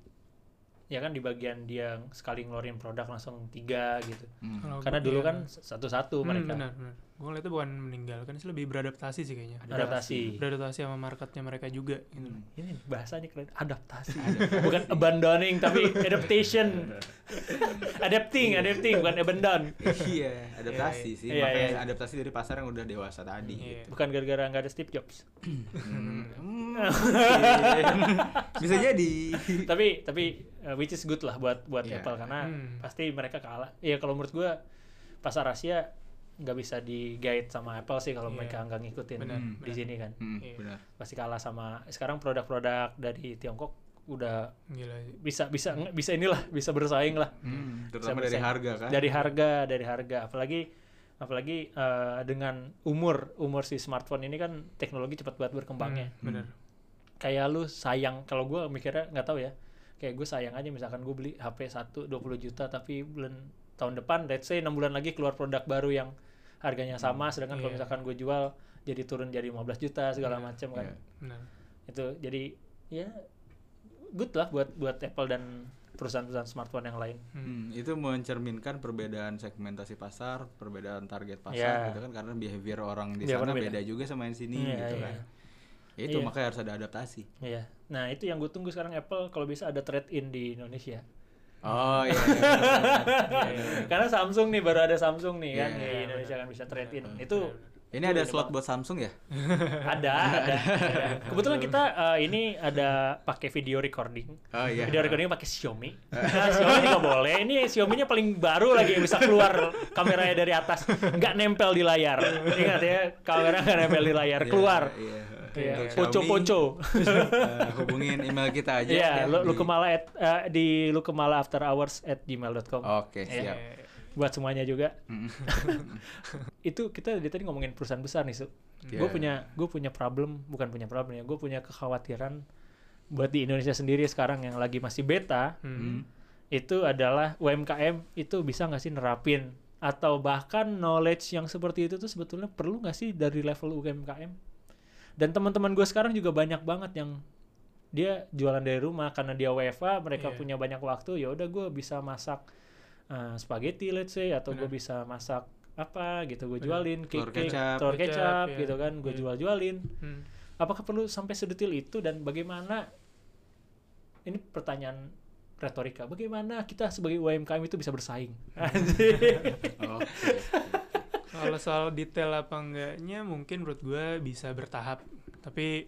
ya kan di bagian dia sekali ngeluarin produk langsung tiga gitu. Hmm. Kalau Karena dulu iya. kan satu-satu Hmm, mereka benar, benar. Gue ngeliatnya bukan meninggalkan sih lebih beradaptasi sih kayaknya. adaptasi. Beradaptasi sama marketnya mereka juga gitu. Hmm. Ini bahasanya keren, adaptasi. bukan abandoning tapi adaptation. adapting, adapting bukan abandon. iya, adaptasi sih. Iya, Makanya iya. adaptasi dari pasar yang udah dewasa tadi. Iya. gitu. Bukan gara-gara nggak ada Steve Jobs. Hmm, mungkin. Bisa jadi. tapi tapi uh, which is good lah buat buat Iya. Apple karena Hmm. pasti mereka kalah. Iya kalau menurut gua pasar Asia nggak bisa di guide sama Apple sih kalau Iya. mereka nggak ngikutin Benar, di benar. sini kan. Hmm, Iya. benar. Pasti kalah sama sekarang produk-produk dari Tiongkok udah Gila. bisa bisa bisa inilah bisa bersaing lah Hmm, Bisa terutama dari bersaing. harga kan. dari harga dari harga apalagi apalagi uh, dengan umur umur si smartphone ini kan teknologi cepat banget berkembangnya Hmm, benar. kayak lu sayang kalau gua mikirnya nggak tahu ya kayak gue sayang aja misalkan gue beli HP 1 20 juta tapi bulan tahun depan let's say 6 bulan lagi keluar produk baru yang harganya sama sedangkan kalau Iya. misalkan gue jual jadi turun jadi 15 juta segala Iya, macam kan iya. Benar. itu jadi ya good lah buat buat Apple dan perusahaan-perusahaan smartphone yang lain Hmm, itu mencerminkan perbedaan segmentasi pasar, perbedaan target pasar Ya. gitu kan karena behavior orang di sana beda. beda juga sama yang sini Iya, gitu iya. kan. Ya itu Iya. makanya harus ada adaptasi. Iya. Nah, itu yang gue tunggu sekarang Apple kalau bisa ada trade in di Indonesia. Oh iya. iya. Karena Samsung nih baru ada Samsung nih kan Iya, di iya, Indonesia kan bisa trade in. Benar, Itu Ini ada slot buat Samsung ya? ada, ada, ada. Kebetulan kita eh, ini ada pakai video recording. Oh iya. Video recording pakai Xiaomi. Nah, Xiaomi juga boleh. Ini Xiaomi-nya paling baru lagi yang bisa keluar kameranya dari atas, nggak nempel di layar. Ingat ya, kamera nggak nempel di layar, Iya, keluar. Iya. Iya, Xiaomi, poco-poco. eh, hubungin email kita aja. Iya, ya, lu, lu di- kemala at, eh, di lu kemala after hours at gmail.com. Oke, Iya. siap. Buat semuanya juga. Mm. Itu kita dari tadi ngomongin perusahaan besar nih, Su. Iya. Gue punya gue punya problem, bukan punya problem ya. Gue punya kekhawatiran buat di Indonesia sendiri sekarang yang lagi masih beta Hmm. itu adalah UMKM itu bisa nggak sih nerapin atau bahkan knowledge yang seperti itu tuh sebetulnya perlu nggak sih dari level UMKM? Dan teman-teman gue sekarang juga banyak banget yang dia jualan dari rumah karena dia WFA, mereka Iya. punya banyak waktu, ya udah gue bisa masak uh, spaghetti let's say atau gue bisa masak apa gitu gue jualin Telur cake, cake kecap. telur Kecap, kecap ya. gitu kan gue Iya. jual-jualin Hmm. apakah perlu sampai sedetil itu dan bagaimana ini pertanyaan retorika bagaimana kita sebagai UMKM itu bisa bersaing Oke. Kalau soal detail apa enggaknya mungkin menurut gue bisa bertahap. Tapi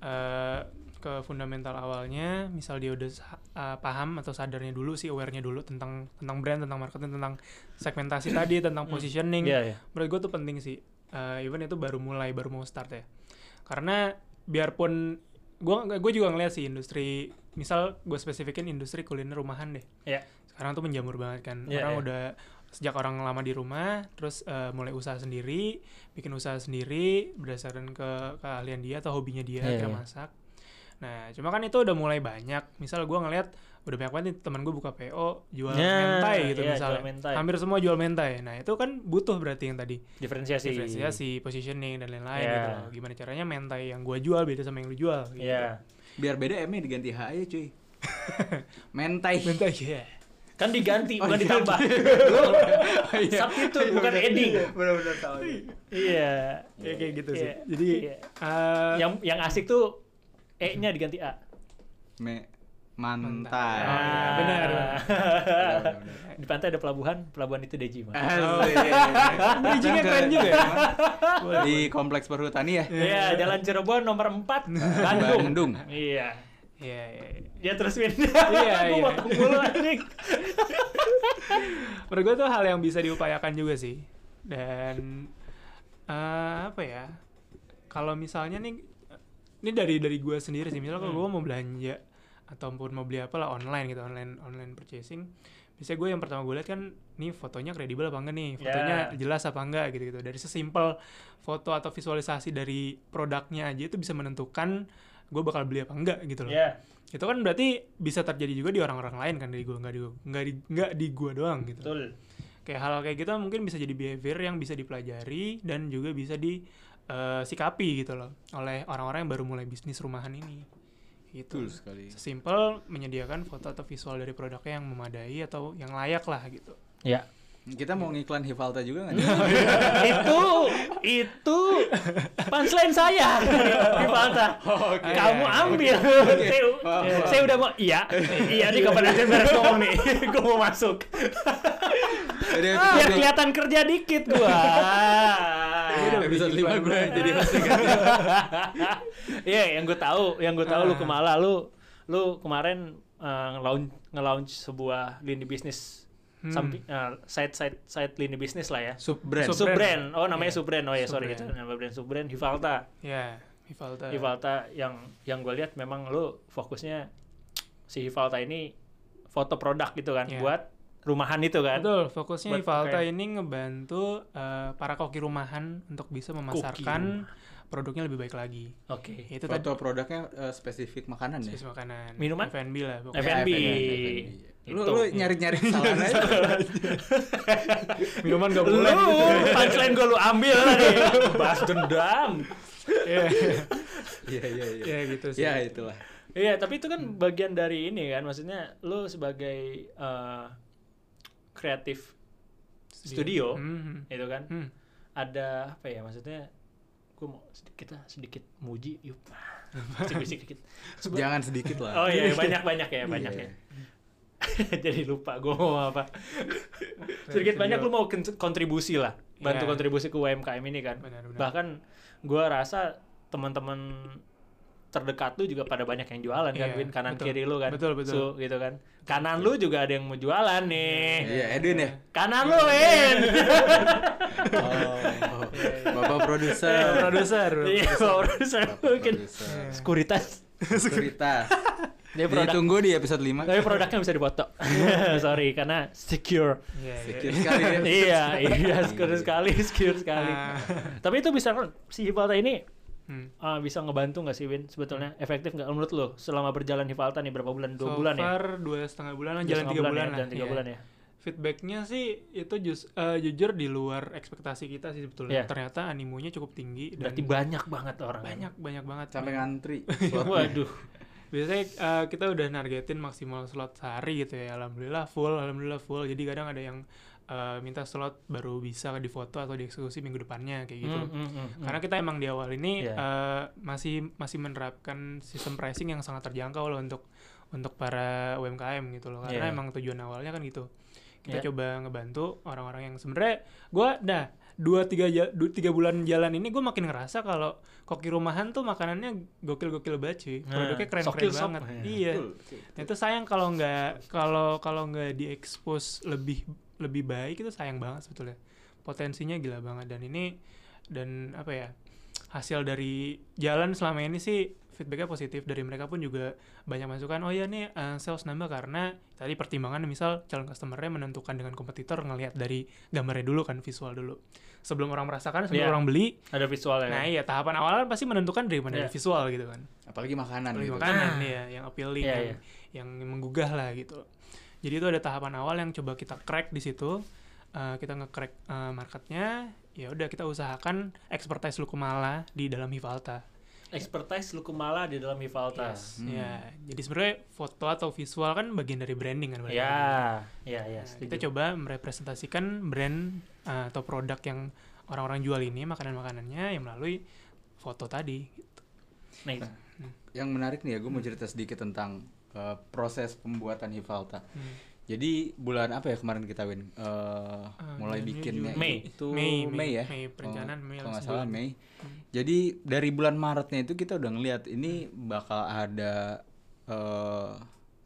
eh, ke fundamental awalnya, misal dia udah eh, paham atau sadarnya dulu sih, aware-nya dulu tentang tentang brand, tentang marketing, tentang segmentasi tadi, tentang positioning. Iya, iya. Menurut gue tuh penting sih. Eh, even itu baru mulai, baru mau start ya. Karena biarpun gue gue juga ngeliat sih industri, misal gue spesifikin industri kuliner rumahan deh Iya. sekarang tuh menjamur banget kan Iya, orang iya. udah sejak orang lama di rumah terus eh, mulai usaha sendiri bikin usaha sendiri berdasarkan ke keahlian dia atau hobinya dia Iya, kira iya. masak nah cuma kan itu udah mulai banyak misal gua ngeliat udah banyak banget nih teman gue buka PO jual Ya, mentai gitu iya, misalnya jual mentai. hampir semua jual mentai nah itu kan butuh berarti yang tadi diferensiasi diferensiasi positioning dan lain-lain Iya. gitu loh gimana caranya mentai yang gua jual beda sama yang lu jual gitu. Iya. Biar beda M-nya diganti H aja cuy. Mentai. mentai ya kan diganti Oh, bukan iya. ditambah Iya. substitute bukan adding Benar-benar tahu. iya ya kayak gitu sih Iya. jadi Iya. eh, yang yang asik tuh e-nya diganti a Me Mantai. Oh, iya, benar. Benar-benar. di pantai ada pelabuhan pelabuhan itu Deji Mas. Oh. Bridging-nya keren juga ya. Di kompleks perhutani ya. Iya, Jalan Cirebon nomor 4, Bandung. Bandung. Iya. Iya, iya. iya. Ya terus Win. Iya, Gua iya. potong mulu anjing. Menurut gue tuh hal yang bisa diupayakan juga sih. Dan eh, apa ya? Kalau misalnya nih ini dari dari gue sendiri sih. Misalnya kalau Hmm. gue mau belanja ataupun mau beli apa lah online gitu, online online purchasing. Biasanya gue yang pertama gue lihat kan nih fotonya kredibel apa enggak nih, fotonya Ya. jelas apa enggak gitu-gitu. Dari sesimpel foto atau visualisasi dari produknya aja itu bisa menentukan gue bakal beli apa enggak gitu loh. Iya. Itu kan berarti bisa terjadi juga di orang-orang lain kan dari gue nggak di nggak di nggak di gue doang gitu. Betul. Kayak hal kayak gitu mungkin bisa jadi behavior yang bisa dipelajari dan juga bisa disikapi gitu loh oleh orang-orang yang baru mulai bisnis rumahan ini. Gitu. Betul sekali. Sesimpel menyediakan foto atau visual dari produknya yang memadai atau yang layak lah gitu. Ya. Kita mau ngiklan Hivalta juga nggak? itu itu punchline saya di Fanta. Kamu ambil. saya, saya udah mau iya. Iya nih kapan aja beres ngomong nih. Gue mau masuk. Jadi Biar kelihatan kerja dikit gua. episode 5 gue jadi host Iya, yang gue tahu, yang gue tahu lu Ah. kemala lu lu kemarin uh, nge-launch nge-launch sebuah lini bisnis Hmm. samping uh, side side side lini bisnis lah ya. sub brand. Sub- Subbrand. Oh, namanya Iya. Subbrand. Oh ya, sorry itu Subbrand. nama brand Subbrand Hivalta. Ya, Hivalta. Hivalta yang yang gue lihat memang lu fokusnya si Hivalta ini foto produk gitu kan Iya. buat rumahan itu kan. Betul, fokusnya Buat Hivalta kayak- ini ngebantu eh, para koki rumahan untuk bisa memasarkan produknya lebih baik lagi. Oke. Itu tadi Foto produknya eh, spesifik makanan ya. spesies makanan. Minuman? F&B lah pokoknya. F&B. Lu, Itu. lu nyari-nyari kesalahan aja. Minuman gak Lu boleh. punchline gue lu ambil tadi. Bahas dendam. Iya, Iya iya iya. Iya, gitu sih. Ya itulah. Iya, tapi itu kan bagian dari ini kan, maksudnya lu sebagai eh, kreatif studio, Hmm. itu kan, Hmm. ada apa ya maksudnya? Gue mau sedikit kita sedikit muji, yuk, bisik sedikit. Seba- Jangan sedikit lah. Oh iya, banyak banyak ya, banyak Iya. ya. Jadi lupa gue mau apa. sedikit banyak lu mau kon- kontribusi lah, bantu Iya. kontribusi ke UMKM ini kan. Benar, benar. Bahkan gue rasa teman-teman terdekat lu juga pada banyak yang jualan kan, Iya, Win kanan betul. kiri lu kan, Betul, betul. Su, gitu kan. Kanan lu juga ada yang mau jualan nih. Iya, Edwin ya. Kanan lu, Win. Oh, Bapak produser. Produser. Iya, produser Bapak mungkin produser. sekuritas. Sekuritas. Dia produk, Ditunggu di episode 5. tapi produknya bisa dipoto. Sorry, karena secure. Iya, iya. Secure sekali ya. iya, iya, secure sekali, secure sekali. Ah. Tapi itu bisa si Hivalta ini Hmm. ah, bisa ngebantu nggak sih Win? Sebetulnya efektif nggak menurut lo selama berjalan Hivalta nih berapa bulan? Dua so bulan ya? far dua setengah bulan, Dua jalan tiga bulan, ya? lah. Jalan tiga Iya. bulan ya. Feedbacknya sih itu jus, eh, jujur di luar ekspektasi kita sih sebetulnya. Iya. Ternyata animonya cukup tinggi dan Berarti banyak banget orang. banyak banyak banget. sampai ngantri Waduh. Biasanya eh, kita udah nargetin maksimal slot sehari gitu ya. Alhamdulillah full, alhamdulillah full. Jadi kadang ada yang eh, minta slot baru bisa difoto atau dieksekusi minggu depannya kayak gitu. Hmm, hmm, hmm, hmm. Karena kita emang di awal ini Iya. eh, masih masih menerapkan sistem pricing yang sangat terjangkau loh untuk untuk para UMKM gitu loh. Karena Iya. emang tujuan awalnya kan gitu. Kita Iya. coba ngebantu orang-orang yang sebenarnya gua dah dua tiga ja- du- tiga bulan jalan ini gue makin ngerasa kalau koki rumahan tuh makanannya gokil-gokil banget cuy. Nah, Produknya keren-keren sokil shop. banget. Iya. Iya. Nah, itu sayang kalau nggak kalau kalau nggak diekspos lebih lebih baik itu sayang banget sebetulnya. Potensinya gila banget dan ini dan apa ya hasil dari jalan selama ini sih feedbacknya positif dari mereka pun juga banyak masukan oh ya nih eh, sales nambah karena tadi pertimbangan misal calon customernya menentukan dengan kompetitor ngelihat dari gambarnya dulu kan visual dulu sebelum orang merasakan sebelum Iya. orang beli Ada visualnya. nah iya tahapan awal kan pasti menentukan dari mana dari visual gitu kan apalagi makanan Apalagi gitu makanan Ah. ya yang appealing Iya, yang, iya. yang menggugah lah gitu jadi itu ada tahapan awal yang coba kita crack di situ Eh, kita nge-crack eh, marketnya ya udah kita usahakan expertise lu kemala di dalam Hivalta Expertise lu kemala di dalam Hivalta. Yes, ya jadi sebenarnya foto atau visual kan bagian dari branding kan balik Ya, lagi. ya, ya. Nah, setuju. kita coba merepresentasikan brand eh, atau produk yang orang-orang jual ini makanan-makanannya yang melalui foto tadi gitu. Nah, itu. yang menarik nih ya gue mau cerita sedikit tentang uh, proses pembuatan Hivalta Hmm. Jadi bulan apa ya kemarin kita win Uh, mulai Juni, bikinnya. Mei. itu Mei, Mei, Mei. ya Mei, perencanaan Oh, Mei kalau nggak salah. Mei Hmm. jadi dari bulan Maretnya itu kita udah ngeliat ini bakal ada uh,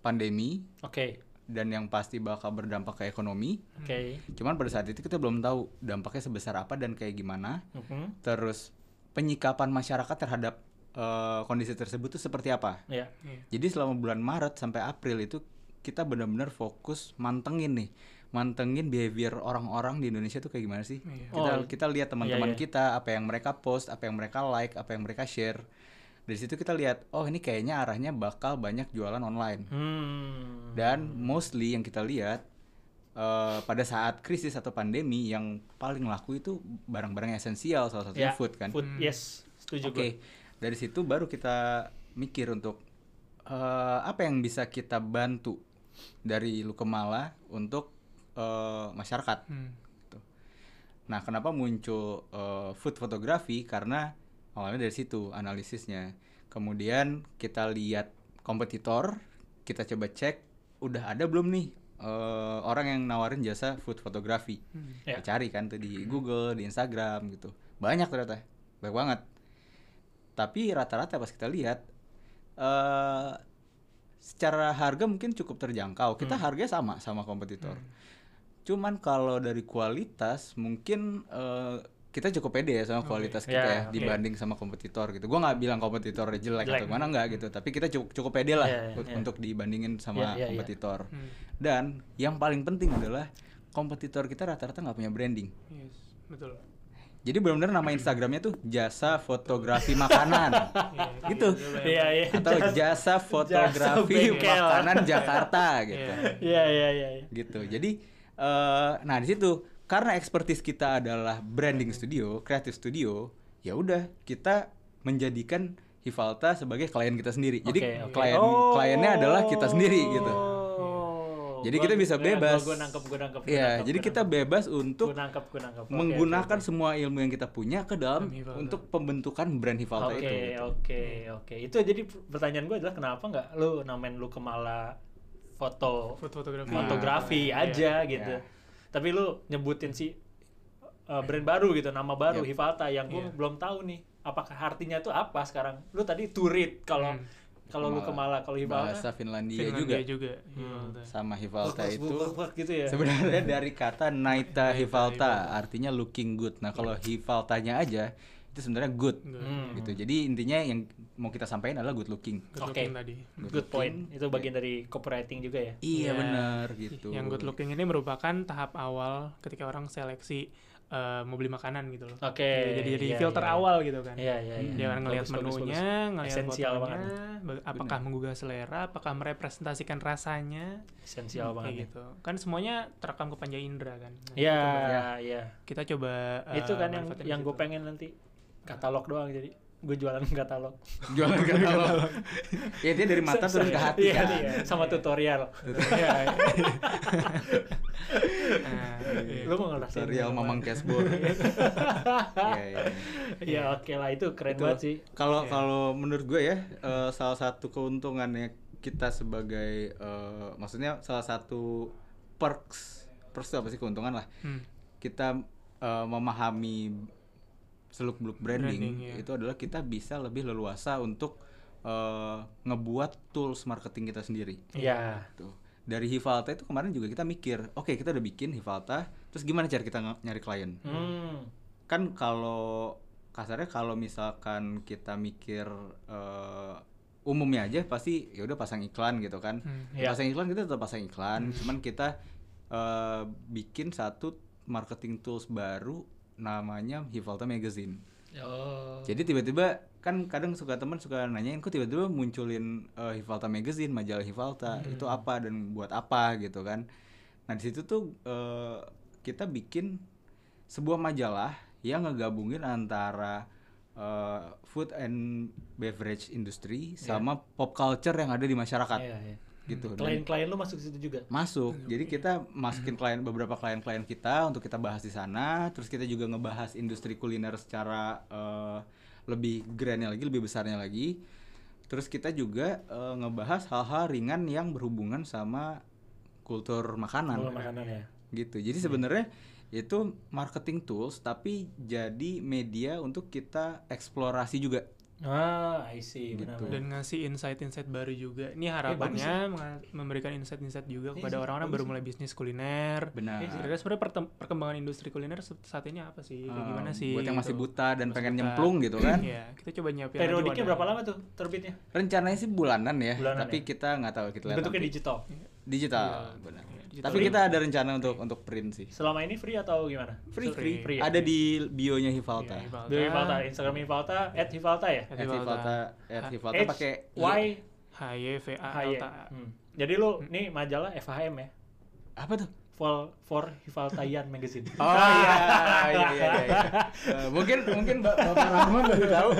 pandemi Oke, dan yang pasti bakal berdampak ke ekonomi oke. cuman pada saat itu kita belum tahu dampaknya sebesar apa dan kayak gimana Mhm. terus penyikapan masyarakat terhadap uh, kondisi tersebut tuh seperti apa Ya. Iya. Jadi selama bulan Maret sampai April itu kita benar-benar fokus mantengin nih, mantengin behavior orang-orang di Indonesia tuh kayak gimana sih? Iya. Kita Oh, kita lihat teman-teman iya, iya. kita apa yang mereka post, apa yang mereka like, apa yang mereka share. Dari situ kita lihat, oh ini kayaknya arahnya bakal banyak jualan online. Hmm. Dan mostly yang kita lihat eh, pada saat krisis atau pandemi yang paling laku itu barang-barang esensial salah satunya Ya, food kan. Food, Hmm. yes. Setuju Oke, gue. dari situ baru kita mikir untuk eh, apa yang bisa kita bantu dari Lukemala untuk eh, masyarakat. Hmm. Nah, kenapa muncul eh, food photography? Karena awalnya dari situ analisisnya. Kemudian kita lihat kompetitor, kita coba cek udah ada belum nih eh, orang yang nawarin jasa food photography. Hmm. Kita cari kan tuh di Google, di Instagram gitu. Banyak ternyata, banyak banget. Tapi rata-rata pas kita lihat eh secara harga mungkin cukup terjangkau. Kita Hmm. harganya sama sama kompetitor. Hmm. Cuman kalau dari kualitas mungkin eh, kita cukup pede ya sama kualitas kita Ya, ya oke. dibanding sama kompetitor gitu. Gua nggak bilang kompetitor jelek, Jelek. atau gimana nggak gitu, tapi kita cukup cukup pede lah ya, ut- ya. untuk dibandingin sama Ya, ya, ya. kompetitor. Hmm. Dan yang paling penting adalah kompetitor kita rata-rata nggak punya branding. Yes, betul. Jadi benar-benar nama Instagramnya tuh jasa fotografi makanan, Iya, Gitu. itu yang- Iya, iya. atau jasa fotografi makanan Jakarta gitu. Iya. Iya, iya, iya. iya. gitu jadi eh nah di situ karena expertise kita adalah branding studio creative studio ya udah kita menjadikan Hivalta sebagai klien kita sendiri jadi Oke, oke. klien Oh. kliennya adalah kita sendiri gitu Jadi Gua- kita bisa gua- bebas. Gue nangkep, gue nangkep. gua Iya, nangkep, jadi gua kita nangkep. bebas untuk Gua nangkep, gua nangkep. Oke, menggunakan oke, semua ilmu yang kita punya ke dalam untuk pembentukan brand Hivalta Oke, itu. gitu. oke, oke. Itu jadi pertanyaan gue adalah kenapa nggak lu namain lu Kemala foto Food fotografi. Nah, fotografi Iya. aja gitu. Iya. Tapi lu nyebutin si uh, brand baru gitu, nama baru Yep. Hivalta yang gue Iya. belum tahu nih apakah artinya itu apa sekarang. Lu tadi turit kalau Hmm. Kalau lu Kemala, kalau Hivalta Bahasa Finlandia, Finlandia juga juga. Hmm. Hivalta. sama Hivalta bak, itu gitu ya. sebenarnya dari kata Naita Hivalta artinya looking good. Nah, kalau Hivaltanya aja itu sebenarnya good. Good. Hmm. gitu. Jadi intinya yang mau kita sampaikan adalah good looking. Good Oke. looking tadi. Good point. Itu bagian dari copywriting juga ya. Iya Iya. benar gitu. Yang good looking ini merupakan tahap awal ketika orang seleksi eh, mau beli makanan gitu loh. Oke, jadi jadi iya, filter iya. awal gitu kan. Iya, iya, iya. Dia akan ngelihat menunya, ngelihat Esensial fotonya, banget. ba- apakah menggugah selera, apakah merepresentasikan rasanya, Esensial kayak banget. ya. gitu. Kan semuanya terekam ke panca indera kan. Nah, Iya, coba- iya. Kita coba eh, Itu kan yang manfaatin yang di gue pengen nanti katalog doang jadi gue jualan katalog. jualan katalog ya dia dari mata turun ke hati Iya, kan iya. sama tutorial. Iya. Nah, iya. Lu mau ngerasain tutorial mamang cashboard Iya, iya, iya. Iya, oke lah itu keren Itu. banget sih. Kalau kalau menurut gue ya eh, salah satu keuntungannya kita sebagai eh, maksudnya salah satu perks perks itu apa sih keuntungan lah Hmm. kita eh, memahami seluk beluk branding, Branding, iya. itu adalah kita bisa lebih leluasa untuk eh, ngebuat tools marketing kita sendiri. Iya. Tuh. Dari Hivalta itu kemarin juga kita mikir, oke kita udah bikin Hivalta, terus gimana cara kita nyari klien? Hmm. kan kalau kasarnya kalau misalkan kita mikir eh, umumnya aja pasti ya udah pasang iklan gitu kan Hmm. Iya. Ya, pasang iklan kita tetap pasang iklan cuman kita eh, bikin satu marketing tools baru namanya Hivalta Magazine. Oh. jadi tiba-tiba kan kadang suka teman suka nanyain kok tiba-tiba munculin eh, Hivalta Magazine majalah Hivalta itu apa dan buat apa gitu kan. Nah di situ tuh eh, kita bikin sebuah majalah yang ngegabungin antara eh, food and beverage industry sama pop culture yang ada di masyarakat. Iya, iya. Gitu. Klien-klien lu masuk situ juga. masuk. Jadi kita masukin klien beberapa klien-klien kita untuk kita bahas di sana. Terus kita juga ngebahas industri kuliner secara eh, lebih grandnya lagi lebih besarnya lagi. Terus kita juga eh, ngebahas hal-hal ringan yang berhubungan sama kultur makanan. Kalau makanan ya. gitu. Jadi sebenarnya itu marketing tools tapi jadi media untuk kita eksplorasi juga Ah, I see, Gitu. benar. dan ngasih insight-insight baru juga. Ini bagus harapannya menga- memberikan insight-insight juga Iya kepada orang-orang baru mulai bisnis kuliner. benar Iya. Kira-kira sebenarnya perkembangan industri kuliner saat ini apa sih? Kayak Eh, gimana sih? buat yang masih gitu. buta dan Masih pengen buta. nyemplung gitu kan Iya, kita coba nyiapin Periodiknya berapa lama tuh terbitnya? rencananya sih bulanan ya Bulanan tapi ya? kita nggak tahu kita lihat Bentuknya nanti. digital. digital Iya, benar iya, digital. tapi kita ada rencana untuk untuk print sih Selama ini free atau gimana? free Free. free, Free ya? ada di bionya Hivalta Iya, Hivalta. Di Hivalta, Instagram Hivalta, at Hivalta ya? At at Hivalta at Hivalta H pakai Y H Y V A. L T A. Hmm. Jadi lu nih majalah FHM ya? apa tuh For for Hivaltayan Magazine. Oh iya, iya, iya, iya. Eh, mungkin mungkin Mbak Bapak Rahman baru tahu.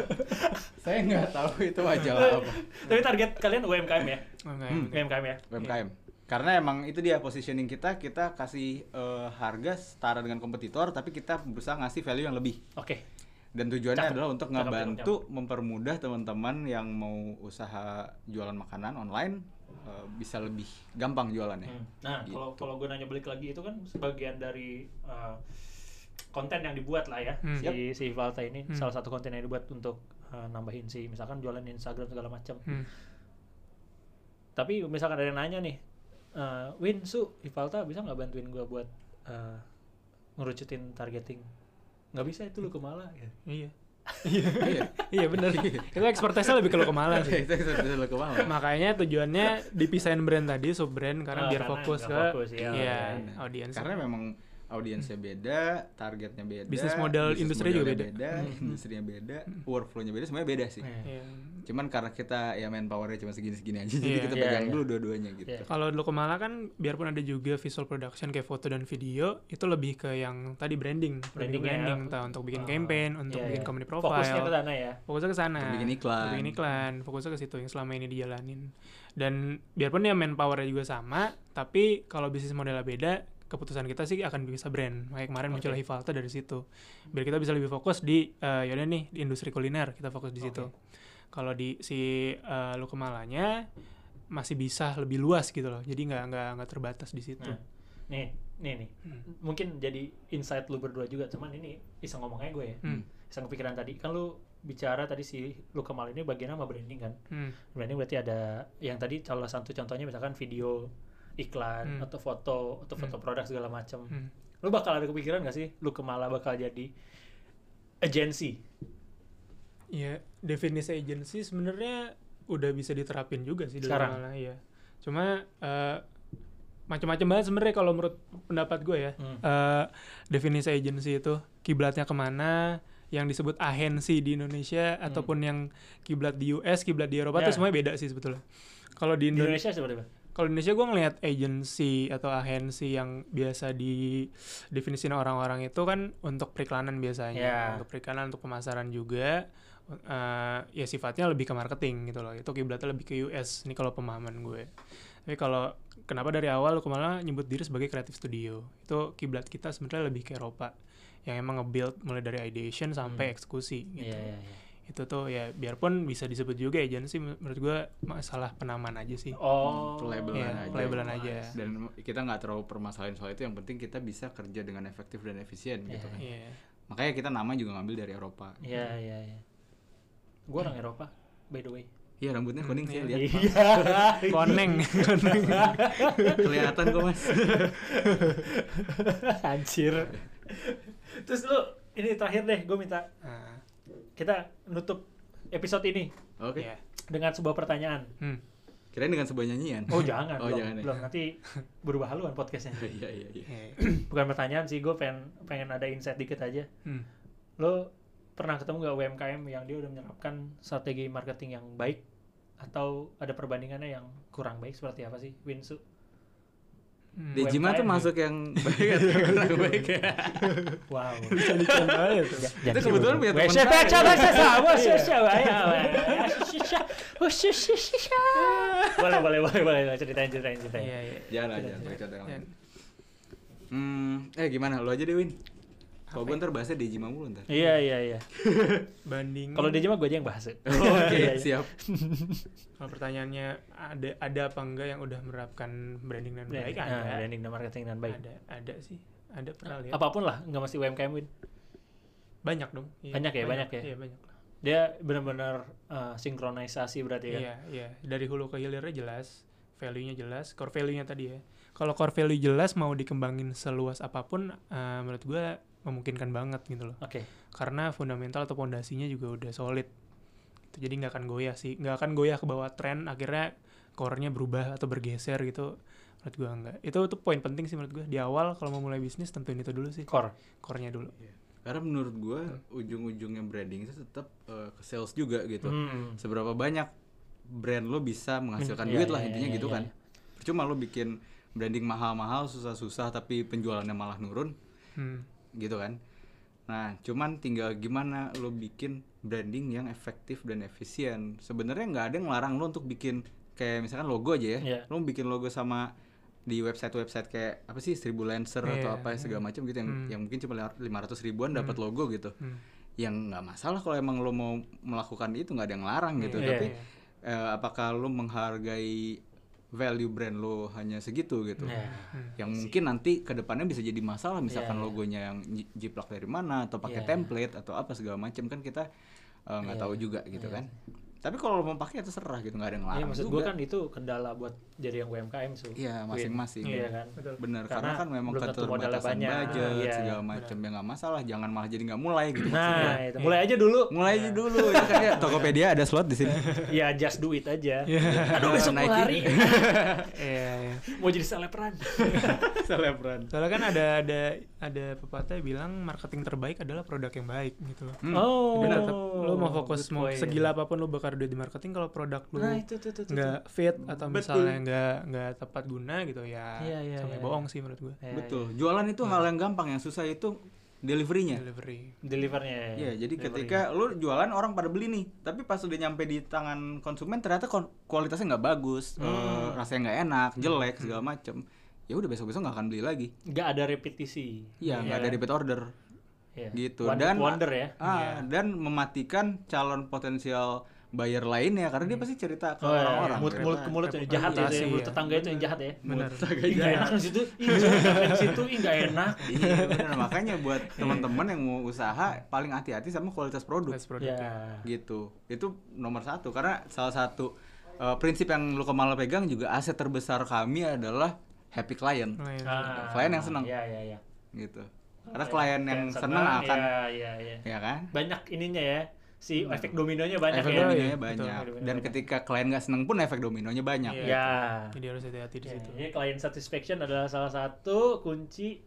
Saya nggak tahu itu majalah apa. Tapi target kalian UMKM ya? Oke, Hmm. UMKM ya? UMKM. Karena emang itu dia positioning kita, kita kasih eh, harga setara dengan kompetitor, tapi kita berusaha ngasih value yang lebih. Oke. Dan tujuannya Cakep. adalah untuk Cakep, ngebantu mempermudah teman-teman yang mau usaha jualan makanan online eh, bisa lebih gampang jualannya. Hmm. Nah, Gitu. kalau kalau gue nanya balik lagi itu kan sebagian dari uh, konten yang dibuat lah ya Hmm. si si Hivalta ini Hmm. salah satu konten yang dibuat untuk uh, nambahin si misalkan jualan Instagram segala macam. Hmm. Tapi misalkan ada yang nanya nih, uh, Win Su Hivalta bisa nggak bantuin gue buat uh, ngerucutin targeting? Nggak bisa itu lu kemala ya. Iya. Iya. Iya benar. Itu expertise lebih ke lo ke mana sih. Bawah. Makanya tujuannya dipisahin brand tadi sub brand karena Oh, biar karena fokus ke fokus, iya, iya, audiens. Karena memang audiensnya beda, targetnya beda, Bisnis model industri juga modelnya beda. industrinya beda, workflow-nya beda, semuanya beda sih. Eh, Iya. Cuman karena kita ya manpowernya cuma segini-segini aja, jadi Iya. kita Iya, pegang iya. dulu dua-duanya gitu. Iya. Kalau dulu Kemala kan biarpun ada juga visual production kayak foto dan video, itu lebih ke yang tadi branding, Branding ya. branding, entah untuk bikin Oh, campaign, untuk iya, bikin iya. company Fokusnya profile. ke sana ya. Fokusnya ke sana. Untuk bikin iklan. Untuk bikin iklan, fokusnya ke situ yang selama ini dijalanin. Dan biarpun ya manpowernya juga sama, tapi kalau bisnis modelnya beda, keputusan kita sih akan bisa brand. Makanya kemarin muncul Oke. Hivalta dari situ. Biar kita bisa lebih fokus di eh yaudah nih di industri kuliner, kita fokus di situ. Kalau di si eh, Lukemalanya masih bisa lebih luas gitu loh. Jadi nggak nggak nggak terbatas di situ. Nah, nih, nih nih. Hmm. Mungkin jadi insight lu berdua juga, cuman ini iseng ngomongnya gue ya. Hmm. Iseng kepikiran tadi. Kan lu bicara tadi si lu kemal ini bagian sama branding kan. Hmm. Branding berarti ada yang tadi salah satu contohnya misalkan video iklan Hmm. atau foto atau foto Hmm. produk segala macam. Hmm. Lu bakal ada kepikiran gak sih lu kemala bakal jadi agency? Ya, definisi agency sebenarnya udah bisa diterapin juga sih di Sekarang? Lukemal, ya. Cuma eh, macam-macam banget sebenarnya kalau menurut pendapat gue ya Hmm. Eh, definisi agency itu kiblatnya ke mana yang disebut agensi di Indonesia ataupun yang kiblat di US kiblat di Eropa Hmm. Itu semuanya beda sih sebetulnya kalau di Di Indonesia Indonesia seperti apa? Kalau di Indonesia gue ngelihat agency atau agensi yang biasa di definisiin orang-orang itu kan untuk periklanan biasanya. Ya. untuk periklanan untuk pemasaran juga. Eh, ya sifatnya lebih ke marketing gitu loh. Itu kiblatnya lebih ke US ini kalau pemahaman gue. Tapi kalau kenapa dari awal aku malah nyebut diri sebagai creative studio? Itu kiblat kita sebenarnya lebih ke Eropa. Yang emang nge-build mulai dari ideation sampai Hmm. eksekusi gitu. Iya, iya, iya. Itu tuh ya biarpun bisa disebut juga agency menurut gue masalah penamaan aja sih Oh. Pelabelan Iya, aja. pelabelan aja. dan kita nggak terlalu permasalahin soal itu yang penting kita bisa kerja dengan efektif dan efisien gitu Iya. kan Iya. makanya kita nama juga ngambil dari Eropa Iya, iya, iya. Gua orang Eropa, by the way. iya rambutnya kuning sih iya. lihat Iya. Koneng, koneng. kelihatan kok mas Anjir. Terus lu ini terakhir deh, gue minta Nah, kita nutup episode ini oke iya. dengan sebuah pertanyaan. Hmm. kirain dengan sebuah nyanyian Oh jangan, oh belum, jangan ya. belum nanti berubah haluan podcastnya. iya iya iya Iya. Bukan pertanyaan sih, gue pengen pengen ada insight dikit aja. Hmm. Lo pernah ketemu gak UMKM yang dia udah menerapkan strategi marketing yang baik atau ada perbandingannya yang kurang baik seperti apa sih, Winsu? Hmm. Dejima tuh UMKM. masuk yang baik atau baik ya Wow. Bisa aja tuh. Itu kebetulan punya teman saya. coba coba coba Boleh, boleh, boleh, boleh, ceritain, ceritain, ceritain. Iya, iya. jangan Iya, jangan pakai contoh yang Jangan. lain. hmm eh gimana lo aja deh Win kalau gue ya? ntar bahasnya Dejima mulu ntar Iya, iya, iya. Banding. Kalau dia mah gue aja yang bahas. oke Iya, iya. siap Kalau pertanyaannya ada ada apa enggak yang udah menerapkan branding dan baik Branding, ada. nah, branding dan marketing dan baik. Ada, ada sih. Ada pernah lihat. Apa pun lah, nggak mesti UMKM Win. Banyak dong. Iya, Banyak ya, banyak ya? Iya, banyak lah. Dia benar-benar uh, sinkronisasi berarti kan. Iya, iya. Dari hulu ke hilirnya jelas, value-nya jelas, core value-nya tadi ya. Kalau core value jelas mau dikembangin seluas apa pun, eh, menurut gua memungkinkan banget gitu loh. Oke. Karena fundamental atau pondasinya juga udah solid. Gitu. Jadi nggak akan goyah sih, nggak akan goyah ke bawah tren. Akhirnya core-nya berubah atau bergeser gitu. Menurut gua enggak. Itu tuh poin penting sih menurut gua. Di awal kalau mau mulai bisnis tentuin itu dulu sih. Core. Core-nya dulu. karena menurut gue ujung-ujungnya branding itu tetap eh, ke sales juga gitu Hmm. seberapa banyak brand lo bisa menghasilkan Iya, duit iya, lah iya, intinya iya, gitu iya, kan iya. percuma lo bikin branding mahal-mahal susah-susah tapi penjualannya malah nurun Hmm. Gitu kan nah cuman tinggal gimana lo bikin branding yang efektif dan efisien sebenarnya nggak ada yang ngelarang lo untuk bikin kayak misalkan logo aja ya Iya. lo bikin logo sama di website-website kayak apa sih seribu lancer atau Iya, apa segala macam gitu yang Hmm. yang mungkin cuma lima ratus ribuan dapat logo gitu Hmm. yang nggak masalah kalau emang lo mau melakukan itu nggak ada yang larang gitu Iya, tapi iya. eh, apakah lo menghargai value brand lo hanya segitu gitu Nah, yang mungkin nanti ke depannya bisa jadi masalah misalkan Iya, iya. logonya yang ji- jiplak dari mana atau pakai Iya. template atau apa segala macam kan kita eh, nggak Iya. tahu juga gitu Iya kan tapi kalau mau pakai ya terserah gitu nggak ada yang Iya larang maksud juga gue kan itu kendala buat jadi yang UMKM su. Iya, masing-masing. Iya Iya, kan. betul. bener karena, Karena kan memang keterbatasan banyak. budget Iya, segala macam ya nggak masalah jangan malah jadi nggak mulai gitu maksudnya. Nah, itu mulai aja dulu. mulai aja dulu ya kan ya Tokopedia ada slot di sini Ya just do it aja. Iya. Aduh besok mau Nike. lari. Iya, iya. mau jadi selebgram. selebgram Soalnya kan ada ada ada pepatah bilang marketing terbaik adalah produk yang baik gitu loh. Hmm. Oh. Benar, lo mau fokus mau segila apa pun lo bakar duit di marketing kalau produk lo Nah, itu tuh tuh. nggak fit atau Betul. misalnya nggak nggak tepat guna gitu ya Iya, iya, sampai iya. bohong sih menurut gue. Ya, betul jualan itu hal yang gampang yang susah itu deliverynya Delivery. ya. Delivernya. Iya, jadi Delivery. ketika lu jualan orang pada beli nih, tapi pas udah nyampe di tangan konsumen ternyata kon- kualitasnya nggak bagus, Hmm. eh, rasanya nggak enak, jelek segala macem. Ya udah besok-besok nggak akan beli lagi. nggak ada repetisi. Iya, nggak ada repeat order Iya. gitu. One dan wonder ya. ah, dan mematikan calon potensial buyer lainnya karena dia pasti cerita ke Oh, iya, orang-orang. mulut mulut ke mulut yang jahat ya, mulut ya. tetangga itu yang jahat ya. Benar. Ih, nggak enak di situ, di situ, ih nggak enak. Iya, bener. makanya buat teman-teman yang mau usaha paling hati-hati sama kualitas produk. Less produk. Ya. gitu itu nomor satu karena salah satu uh, prinsip yang lu kemarin pegang juga aset terbesar kami adalah happy client iya. Ah, Klien yang senang. Iya iya iya. gitu karena klien yang senang akan Iya iya iya. ya kan Banyak ininya ya. Si efek dominonya banyak efek ya. dominonya Betul, banyak efek dominonya dan banyak. ketika klien nggak seneng pun efek dominonya banyak Iya. Ya. Jadi harus hati-hati di Ya, situ. Jadi client satisfaction adalah salah satu kunci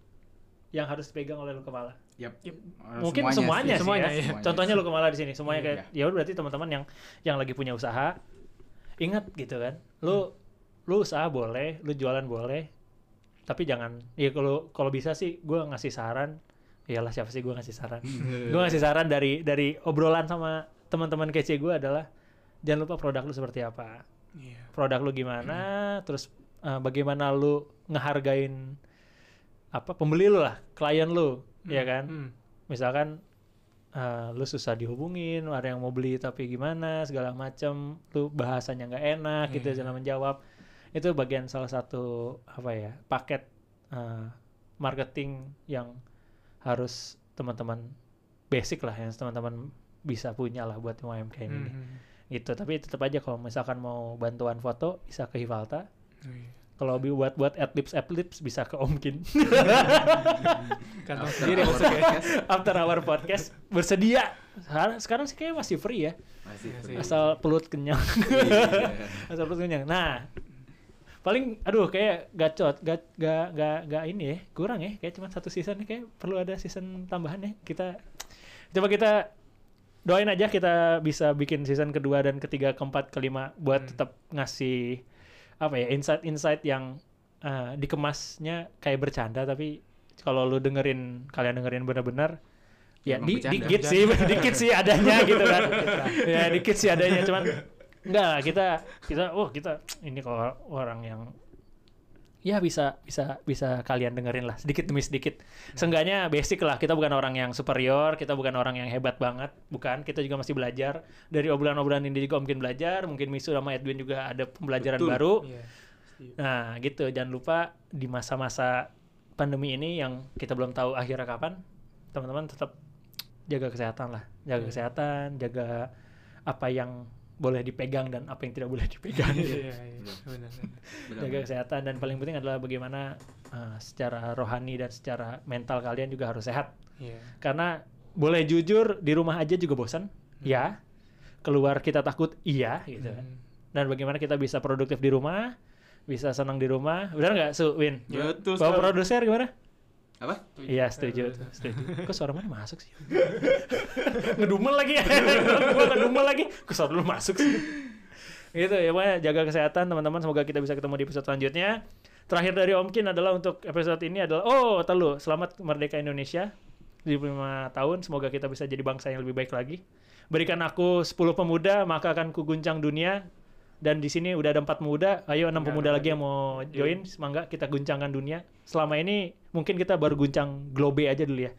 yang harus dipegang oleh lu kepala. Yap. Yep. Eh, Mungkin semuanya, sih Semuanya, ya. iya. Contohnya lu kepala di sini, semuanya Iya. kayak ya udah berarti teman-teman yang yang lagi punya usaha ingat gitu kan. Lu lu usaha boleh, lu jualan boleh. Tapi jangan ya kalau kalau bisa sih gua ngasih saran iyalah siapa sih gua ngasih saran. gua ngasih saran dari dari obrolan sama teman-teman kece gua adalah jangan lupa produk lu seperti apa. Iya. Produk lu gimana, terus uh, bagaimana lu ngehargain apa pembeli lu lah, klien lu, ya kan? Hmm. misalkan eh, lu susah dihubungin ada yang mau beli tapi gimana segala macam lu bahasanya nggak enak gitu Iya. dalam menjawab itu bagian salah satu apa ya paket eh, marketing yang harus teman-teman basic lah yang teman-teman bisa punya lah buat UMKM ini Hmm. gitu tapi tetap aja kalau misalkan mau bantuan foto bisa ke Hivalta Oh, iya. kalau bi- buat buat adlibs adlibs bisa ke Omkin After sendiri maksudnya. podcast, After Hour Podcast bersedia. Sekarang, sekarang sih kayaknya masih free ya, masih free. asal pelut kenyang. Iya. asal pelut kenyang. Nah, paling aduh kayak gacot, gak gak gak gak ini ya, kurang ya, kayak cuma satu season kayak perlu ada season tambahan ya. Kita coba kita doain aja kita bisa bikin season kedua dan ketiga, keempat, kelima buat Hmm. tetap ngasih apa ya insight-insight yang eh, dikemasnya kayak bercanda tapi kalau lu dengerin kalian dengerin bener-bener ya Emang di, bercanda. dikit sih dikit sih adanya gitu kan ya dikit sih adanya cuman enggak lah, kita kita oh kita ini kalau orang yang ya bisa bisa bisa kalian dengerin lah sedikit demi sedikit seenggaknya basic lah kita bukan orang yang superior kita bukan orang yang hebat banget bukan kita juga masih belajar dari obrolan-obrolan ini juga mungkin belajar mungkin Misu sama Edwin juga ada pembelajaran Betul. baru Iya. Setuju. Nah, gitu. Jangan lupa di masa-masa pandemi ini yang kita belum tahu akhirnya kapan, teman-teman tetap jaga kesehatan lah. Jaga Iya. kesehatan, jaga apa yang boleh dipegang dan apa yang tidak boleh dipegang. gitu. Iya, iya. Benar, jaga kesehatan dan paling penting adalah bagaimana uh, secara rohani dan secara mental kalian juga harus sehat. Iya. Karena boleh jujur di rumah aja juga bosan, ya. Keluar kita takut, iya gitu kan. Hmm. Dan bagaimana kita bisa produktif di rumah, bisa senang di rumah. Benar nggak, Su, Win? Betul Bapak sekali. produser gimana? Apa? Iya setuju, setuju. Kok suara mana masuk sih? ngedumel lagi ya. Gua ngedumel lagi. Kok suara lu masuk sih? Gitu ya, pokoknya jaga kesehatan teman-teman. Semoga kita bisa ketemu di episode selanjutnya. Terakhir dari Omkin adalah untuk episode ini adalah oh, telu, selamat Merdeka Indonesia. 75 tahun, semoga kita bisa jadi bangsa yang lebih baik lagi. Berikan aku 10 pemuda, maka akan kuguncang dunia. Dan di sini udah ada empat pemuda, ayo enam Benar, pemuda lagi yang mau join, semoga kita guncangkan dunia. Selama ini mungkin kita baru guncang globe aja dulu ya.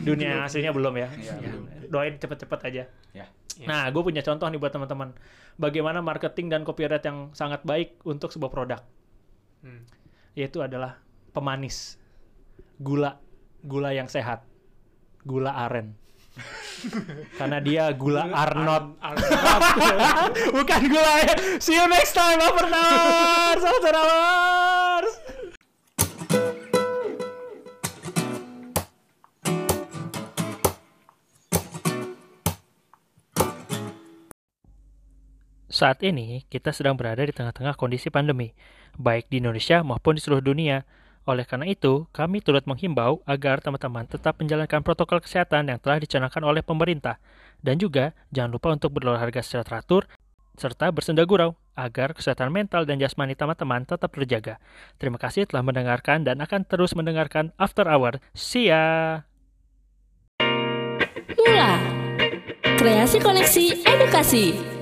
Dunia aslinya belum ya. Iya, Ya, belum. Doain cepet-cepet aja. Ya. Iya. Nah, gue punya contoh nih buat teman-teman. Bagaimana marketing dan copyright yang sangat baik untuk sebuah produk, Hmm. yaitu adalah pemanis, gula, gula yang sehat, gula aren. Karena dia gula Arnott, bukan gula ya. See you next time, After Hours. Saat ini, kita sedang berada di tengah-tengah kondisi pandemi, baik di Indonesia maupun di seluruh dunia. Oleh karena itu, kami turut menghimbau agar teman-teman tetap menjalankan protokol kesehatan yang telah dicanangkan oleh pemerintah. Dan juga, jangan lupa untuk berolahraga secara teratur, serta bersenda gurau, agar kesehatan mental dan jasmani teman-teman tetap terjaga. Terima kasih telah mendengarkan dan akan terus mendengarkan After Hour. See ya! Mula Kreasi Koneksi Edukasi